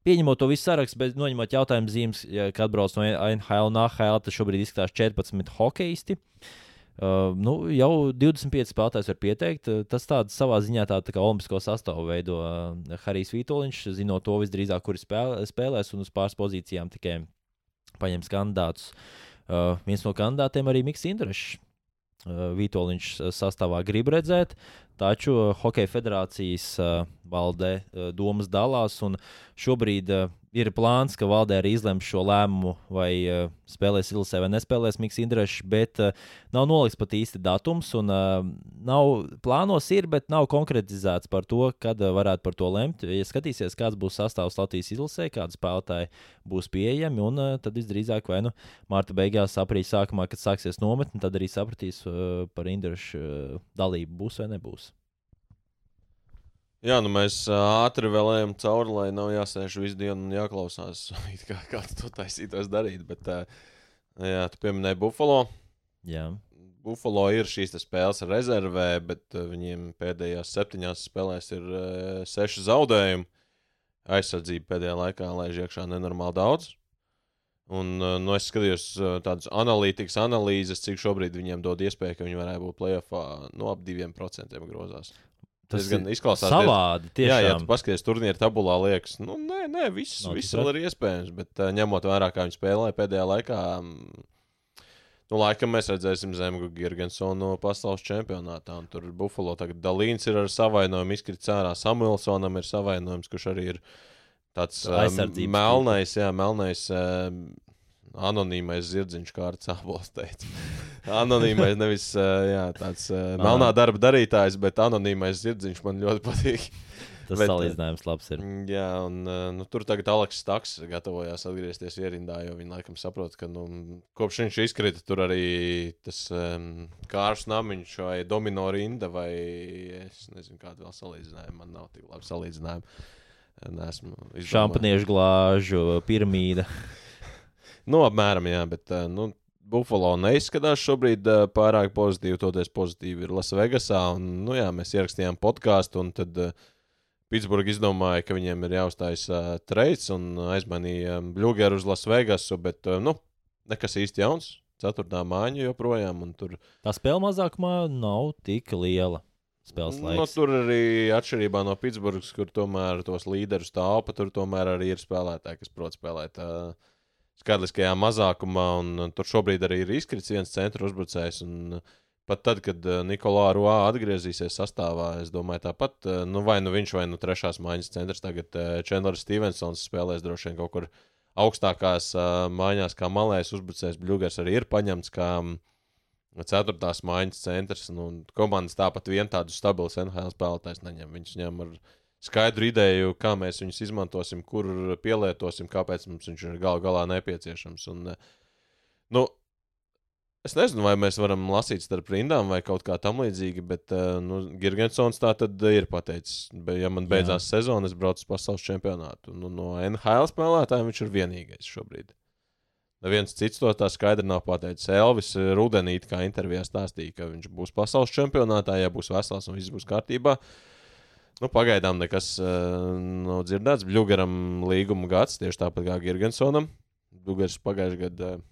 Pieņemot to visu sarakstu, bet noņemot jautājumu zīmes, ja, kad brauc no NHL un AHL, tad šobrīd izskatās 14 hokeisti. Uh, nu, jau 25 spēlētājs var pieteikt. Uh, Tas tāds savā ziņā tā, tā kā olimpisko sastāvu veido uh, Harijs Vitoļņš, zinot to visdrīzāk, kuri spēlē, spēlēs un uz pāris pozīcijām tikai paņems kandidātus. Uh, viens no kandidātiem arī Mikls Indrašs. Uh, Vitoļņš uh, sastāvā grib redzēt, taču uh, Hokeja federācijas uh, valdē uh, domas dalās. Šobrīd uh, ir plāns, ka valdē arī izlems šo lēmumu, vai uh, spēlēs Ilsē vai nespēlēs Mikls Indrešs, bet uh, nav nolikts pat īsti datums. Un, uh, nav, plānos ir, bet nav konkretizēts par to, kad uh, varētu par to lemt. Ja skatīsies, kāds būs sastāvs Latvijas izlasē, kādi spēlētāji būs pieejami, un uh, tad visdrīzāk vai nu Mārta beigās, aprīļa sākumā, kad sāksies nometne, tad arī sapratīs uh, par Indrešu uh, dalību būs vai nebūs. Jā, nu mēs ātri vēl ejam cauri, lai nav jāsēž visu dienu un jāklausās, kā kāds to taisītos darīt. Bet, jā, tu pieminēji Buffalo. Jā. Buffalo ir šīs spēles rezervē, bet viņiem pēdējās septiņās spēlēs ir seši zaudējumi. Aizsardzība pēdējā laikā laiž iekšā nenormāli daudz. Un, nu, es skatījos tādas analītikas analīzes, cik šobrīd viņiem dod iespēju, ka viņi varētu būt plēsoņā no ap diviem procentiem grozās. Tas ir izklausās savādi. Jā, ja tu paskaties turnīra tabulā, liekas, nu, nē, nē viss, Nav viss vēl ir iespējams. Bet uh, ņemot vērā, kā viņi spēlēja pēdējā laikā, mm, nu, laikam mēs redzēsim Zemgu Girgensonu no pasaules čempionātā. Tur Buffalo tagad Dalīns ir ar savainojumu izkritis ārā. Samuelsonam ir savainojums, kurš arī ir tāds Aizsardzības melnais, jā, melnais. Uh, Anonīmais zirdziņš, kā ar cēlonis teica. Anonīmais, nevis jā, tāds melnā darba darītājs, bet anonīmais zirdziņš man ļoti patīk. Tas Bet, salīdzinājums labs ir. Mm, Jā, un nu, tur tagad Aleks Staks gatavojās atgriezties ierindā, jo viņi laikam saprot, ka nu, kopš viņš izkrita, tur arī tas um, kārš namiņš vai domino rinda, vai es nezinu, kāda vēl salīdzinājuma. Man nav tik labi salīdzinājumi. Šampaniešu glāžu, piramīda. Nu, apmēram, jā, bet uh, nu, Buffalo neizskatās šobrīd uh, pārāk pozitīvi. Toties pozitīvi ir Lasvegasā. Un, nu, jā, mēs ierakstījām podkāstu, un tad uh, Pitsburgā izdomāja, ka viņiem ir jāuzstājas uh, treids un aizmainīja um, Bluegeru uz Lasvegasu, bet uh, nu, nekas īsti jauns. Ceturtā mājiņa joprojām, tur, Tā spēle mazākumā nav tik liela. Spēles nu, laiks. tur arī atšķirībā no Pitsburgas, kur tomēr tos līderus tālpa, tur tomēr arī ir spēlētāji, kas prot spēlēt. Uh, Skaidriskajā mazākumā, un tur šobrīd arī ir izkritis viens centra uzbrucējs. Un, Pat tad, kad uh, Nikolā Rūā atgriezīsies sastāvā, es domāju, tāpat, uh, nu, vai nu viņš, vai nu trešās mājas centrs, tagad Čendlers Stevensons spēlēs droši vien kaut kur augstākās mājās, kā malējs uzbrucējs. Bluegers arī ir paņemts kā mm, ceturtās mājas centrs. Nu, komandas tāpat vien tādus stabilus NHL spēlētājus neņem. Viņš ņem ar skaidru ideju, kā mēs viņus izmantosim, kur pielietosim, kāpēc mums viņš ir gal galā nepieciešams. Un, uh, nu, Es nezinu, vai mēs varam lasīt starp rindām vai kaut kā tamlīdzīga, bet uh, nu, Girgensons tā tad ir pateicis, ja man beidzās Jā. sezona, es braucu uz pasaules čempionātu. Nu, no NHL spēlētājiem viņš ir vienīgais šobrīd. Neviens cits to tā skaidri nav pateicis. Elvis Rudenī, kā intervijā stāstīja, ka viņš būs pasaules čempionātā, ja būs vesels un viss būs kārtībā. Nu, pagaidām nekas uh, nav dzirdēts. Bluegaram līguma gads, tieši tāpat kā Girgensonam. Bluegars pagājušajā gadā. Uh,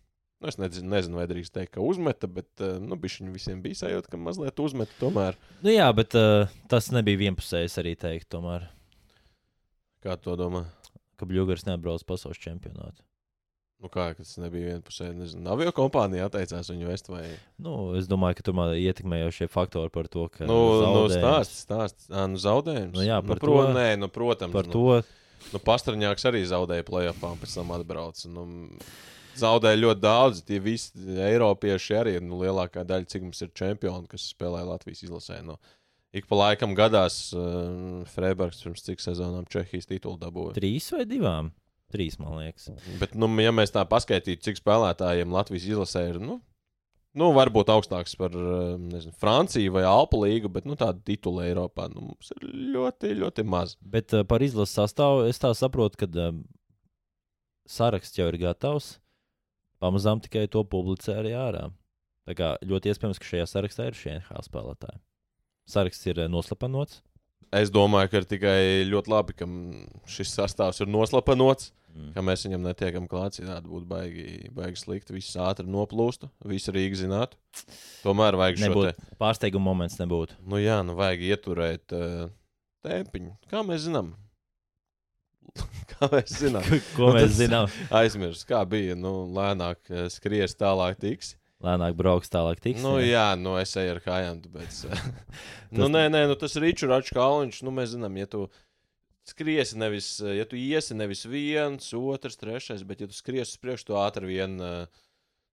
Nu, es nezinu, nezinu, vai drīkst teikt, ka uzmeta, bet uh, nu, viņi visiem bija sajūta, ka mazliet uzmeta tomēr. Nu, jā, bet uh, tas nebija vienpusējs arī teikt, tomēr, Kā to domā? ka Bluegers nebrauc pasaules čempionātu. Nu, kā tas nebija vienpusēji? Nezinu, avio kompānija atteicās viņu vest vai. Nu, es domāju, ka tur man ietekmējošie faktori par to, ka. Nu, nu zaudējums- stāsts, stāsts. À, nu, zaudējums. Nu, jā, par nu, pro, to- Nē, nu, protams. Par nu, to Nu, Pastraņāks arī zaudēja un pēc tam atbrauca. Nu, zaudēja ļoti daudz. Tie visi Eiropieši arī ir nu, lielākā daļa, cik mums ir čempioni, kas spēlē Latvijas izlasē. Nu, ik pa laikam gadās uh, Freiburgs pirms cik sezonām Čehijas titulu dabūja. trīs vai divām? Trīs, man liekas. Bet, nu, ja mēs tā paskatītu, cik spēlētājiem Latvijas izlasē ir, nu, nu varbūt augstāks par uh, nezinu, Franciju vai Alpu līgu, bet nu, tādu titulu Eiropā nu, mums ir ļoti, ļoti maz. Bet uh, par izlases sastāvu es tā saprotu, ka um, saraksts jau ir gatavs. Pamazām tikai to publicē arī ārā. Tā kā ļoti iespējams, ka šajā sarakstā ir šie NHL spēlētāji. Saraksts ir uh, noslapanots. Es domāju, ka ir tikai ļoti labi, ka mm, šis sastāvs ir noslapanots, Mm. ka mēs viņam netiekam klāts. Citādi būtu baigi, baigi slikti. Viss ātri noplūstu, visi Rīga zinātu. Tomēr vajag šo te. Nebūtu pārsteiguma moments, nebūtu. Nu jā, nu vajag ieturēt uh, tēpiņu. Kā mēs zinām? Kā mēs zinām? Ko Nu, mēs zinām? Aizmirst, kā bija. Nu, lēnāk eh, skries, tālāk tiks. Lēnāk brauks, tālāk tiks. Nu, jā. jā, nu es eju ar kājām. Tāpēc, nu, nē, nē, nu, tas ir Ričards Kalniņš. Nu, mēs zinām, ja tu skriesi nevis, eh, ja tu iesi nevis viens, otrs, trešais, bet ja tu skriesi uz priekšu, tu ātri vien. eh,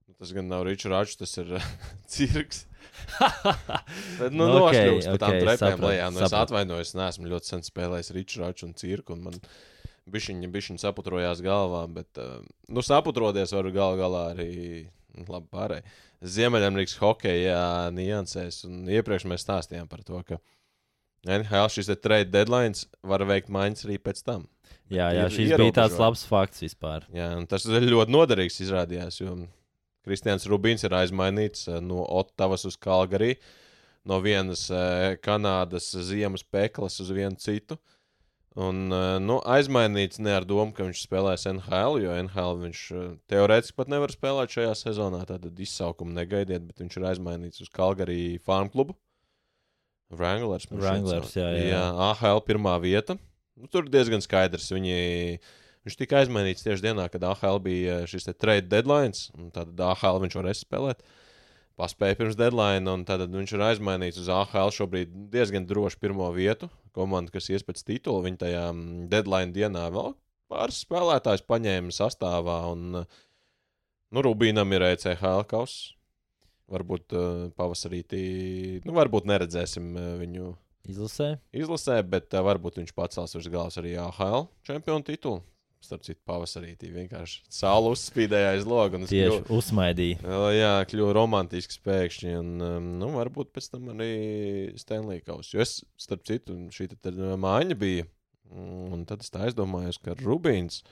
nu, Tas gan nav Ričards, tas ir eh, cirks. Tad, nu, no, ok, okay, okay, tam ok, trepēm sapratu, lejā. Nu, es sapratu. atvainojos, neesmu ļoti sen spēlējis Ričards un cirku. Un man bišķiņa, bišķiņa saputrojās galvā, bet, nu, saputroties var gal galā arī, nu, labi, pārēj. Ziemeļamerikas hokeja niansēs, un iepriekš mēs stāstījām par to, ka NHL šis trade deadline var veikt maiņas arī pēc tam. Jā, jā Ir šis bija tāds labs fakts vispār. Jā, tas ļoti noderīgs izrādījās, jo Kristians Rubīns ir aizmainīts eh, no Ottavas uz Kalgarī, no vienas eh, Kanādas ziemas peklas uz vienu citu. Un, eh, nu, aizmainīts ne ar domu, ka viņš spēlēs NHL, jo NHL viņš teorētiski pat nevar spēlēt šajā sezonā. Tad izsaukumu negaidiet, bet viņš ir aizmainīts uz Kalgarī farm klubu. Wranglers. Wranglers, jā, jā, jā. AHL pirmā vieta. Nu, tur diezgan skaidrs. Viņi, viņš tika aizmainīts tieši dienā, kad AHL bija šis trade deadline. Tad AHL viņš varēs spēlēt. Paspēja pirms deadline, un tad viņš ir aizmainīts uz AHL šobrīd diezgan drošu pirmo vietu. Komanda, kas ies pēc titula, viņa tajā mm, deadline dienā vēl pāris spēlētājs paņēma sastāvā. Un, nu, Rubīnam ir ECHL kauss. Varbūt uh, pavasarī, tī- nu, varbūt neredzēsim uh, viņu Izlasē. izlasē, bet uh, varbūt viņš pacels virs galvas arī AHL čempionu titulu. Starp citu, pavasarī tī vienkārši saule uzspīdēja aiz loga. Tieši kļuvu- uzsmaidīja. O, Jā, kļuva romantisks pēkšņi. Un, um, nu, varbūt pēc tam arī Stanley Kauss. Jo es, starp citu, šī tad mājiņa bija. Un tad es tā aizdomājos, ka Rubīns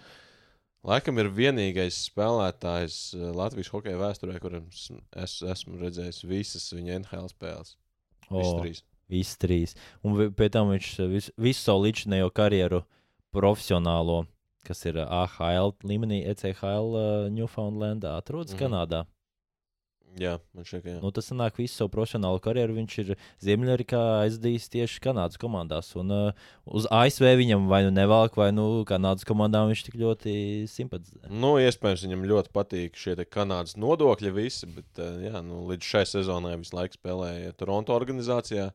laikam ir vienīgais spēlētājs uh, Latvijas hokeja vēsturē, kuram es, es esmu redzējis visas viņa NHL spēles. Visas O, trīs. Visi trīs. Un pēc tam viņš eh, vis, visu savu līdzinējo karjeru profesionālo, kas ir eh, AHL līmenī, ECHL uh, Newfoundlandā, atrodas mm -hmm. Kanādā. Jā, man šķiet, ka jā. Nu, tas sanāk, visu savu profesionālo karjeru viņš ir Ziemeļamerikā aizdījis tieši Kanādas komandās. Un uh, uz ASV viņam vai nu nevelk, vai nu Kanādas komandām viņš tik ļoti simpatizē. Nu, iespējams, viņam ļoti patīk šie Kanādas nodokļi visi, bet uh, jā, nu, līdz šai sezonai visu laiku spēlēja Toronto organizācijā.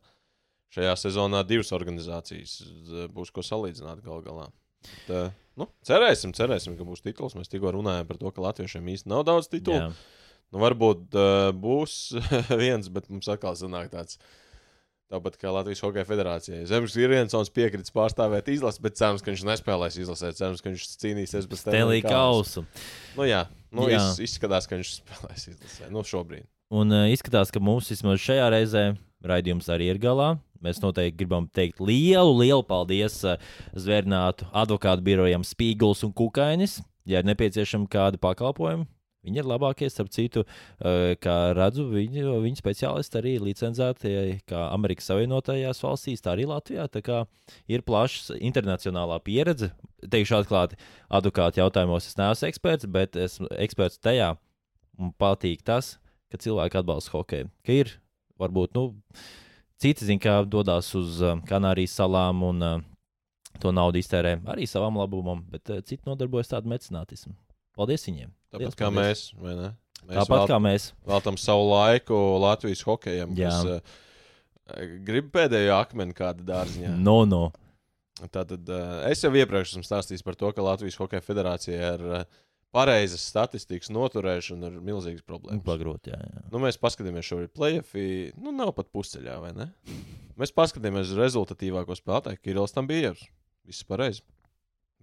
Šajā sezonā divas organizācijas z- būs ko salīdzināt gal galā. Bet, uh, nu, cerēsim, cerēsim, ka būs tituls. Mēs tikko runājām par to, ka latviešiem īsti nav daudz titulu. Jā. Nu, varbūt uh, būs viens, bet mums atkal sanāk tāds. Tāpat kā Latvijas Hokeja federācijai. Zemes Virensons piekritis pārstāvēt izlasi, bet cerams, ka viņš nespēlēs izlasē. Cerams, ka viņš cīnīsies bez Stelī kausu. Nu, jā, nu, Jā. Iz, izskatās, ka viņš spēlēs izlasē. Nu, šobrīd. Un uh, izskatās, ka mums vismaz šajā reizē raidījums arī ir galā. Mēs noteikti gribam teikt lielu, lielu paldies uh, zvērnātu advokātu birojam Spīguls un Kukainis. Ja ir nepieciešami kādi pakalpojumi, viņi ir labākie. Starp citu, uh, kā redzu, viņi, viņi speciālisti arī licencēti kā Amerikas Savienotajās valstīs, tā arī Latvijā. Tā kā ir plaša internacionālā pieredze. Teikšu atklāti, advokātu jautājumos es neesmu eksperts, bet esmu eksperts tajā. Man patīk tas, ka cilvēki atbalsta hokeju. Ka ir varbūt nu, citi, zin, kā dodas uz uh, Kanārijas salām un uh, to naudu iztērē arī savam labumam, bet uh, citi nodarbojas tādu mecenātismu. Paldies viņiem! Tāpat Liels kā paldies. mēs, vai ne? Mēs Tāpat vēl, kā mēs. veltam savu laiku Latvijas hokejam, Jā. kas uh, grib pēdējo akmeni kāda dārziņā. No, no. Tātad uh, es jau iepriekš esmu stāstījis par to, ka Latvijas Hokeja federācija ir uh, pareizas statistikas noturēšana ir milzīgas problēmas. Pagrot, jā, jā. Nu, mēs paskatāmies šobrīd play-offī. Nu, nav pat pusceļā, vai ne? Mēs paskatāmies uz rezultatīvāko spēlētāju. Kirillis tam bija. Viss pareizi.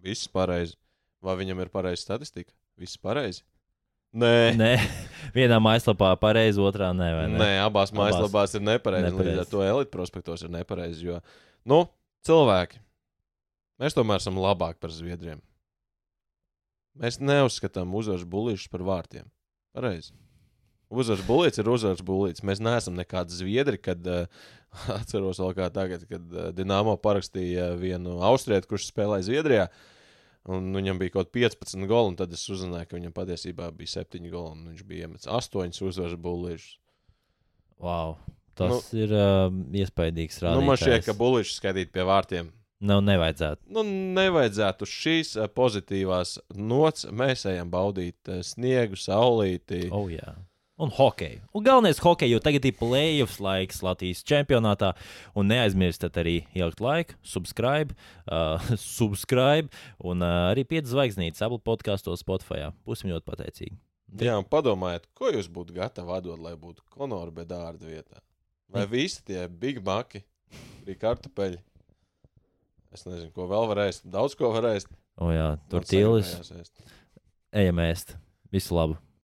Viss pareizi. Vai viņam ir pareiza statistika? Viss pareizi. Nē, Nē, vienā mājaslapā pareizi, otrā nē, vai ne? Nē abās Abās mājaslapās ir nepareizi. nepareizi. Līdz ar to elite prospektos ir nepareizi. Jo, nu, cilvēki, mēs tomēr esam labāki par zviedriem. Mēs neuzskatām uzvaras bulīšus par vārtiem. Pareizi. Uzvaras bulīts ir uzvaras bulīts. Mēs neesam nekādi zviedri, kad uh, atceros vēl kā tagad, kad uh, Dienāmo parakstīja vienu austrietu, kurš spēlēja Zviedrijā. Un viņam bija kaut kāda 15 goli, un tad es uzzināju, ka viņam patiesībā bija 7 goli, un viņš bija iemetis 8 uzvaras bulīšus. Wow. Tas nu, ir uh, iespaidīgs rādītājs. Nu, man šķiet, ka bulīši skaitīt pie vārtiem. Nav nevajadzētu. Nu, nevajadzētu šīs eh, pozitīvās nots. Mēs ejam baudīt eh, sniegu, saulīti. Oh, jā. Un hokeju. Un galvenais - hokeju, jo tagad ir playoffs laiks Latvijas čempionātā. Un neaizmirstiet arī ielikt laiku, subscribe, uh, subscribe un uh, arī 5 zvaigznītes Apple podkastos, Spotify. Būsim ļoti pateicīgi. Jā, padomājiet, ko jūs būtu gatavi atdot, lai būtu Konora bedārda vietā? Vai visi tie Big Maki, arī kartupeļi? Es nezinu, ko vēl varēs. Daudz ko varēs. O jā, tur tīlis. Ejam ēst. Visu labu!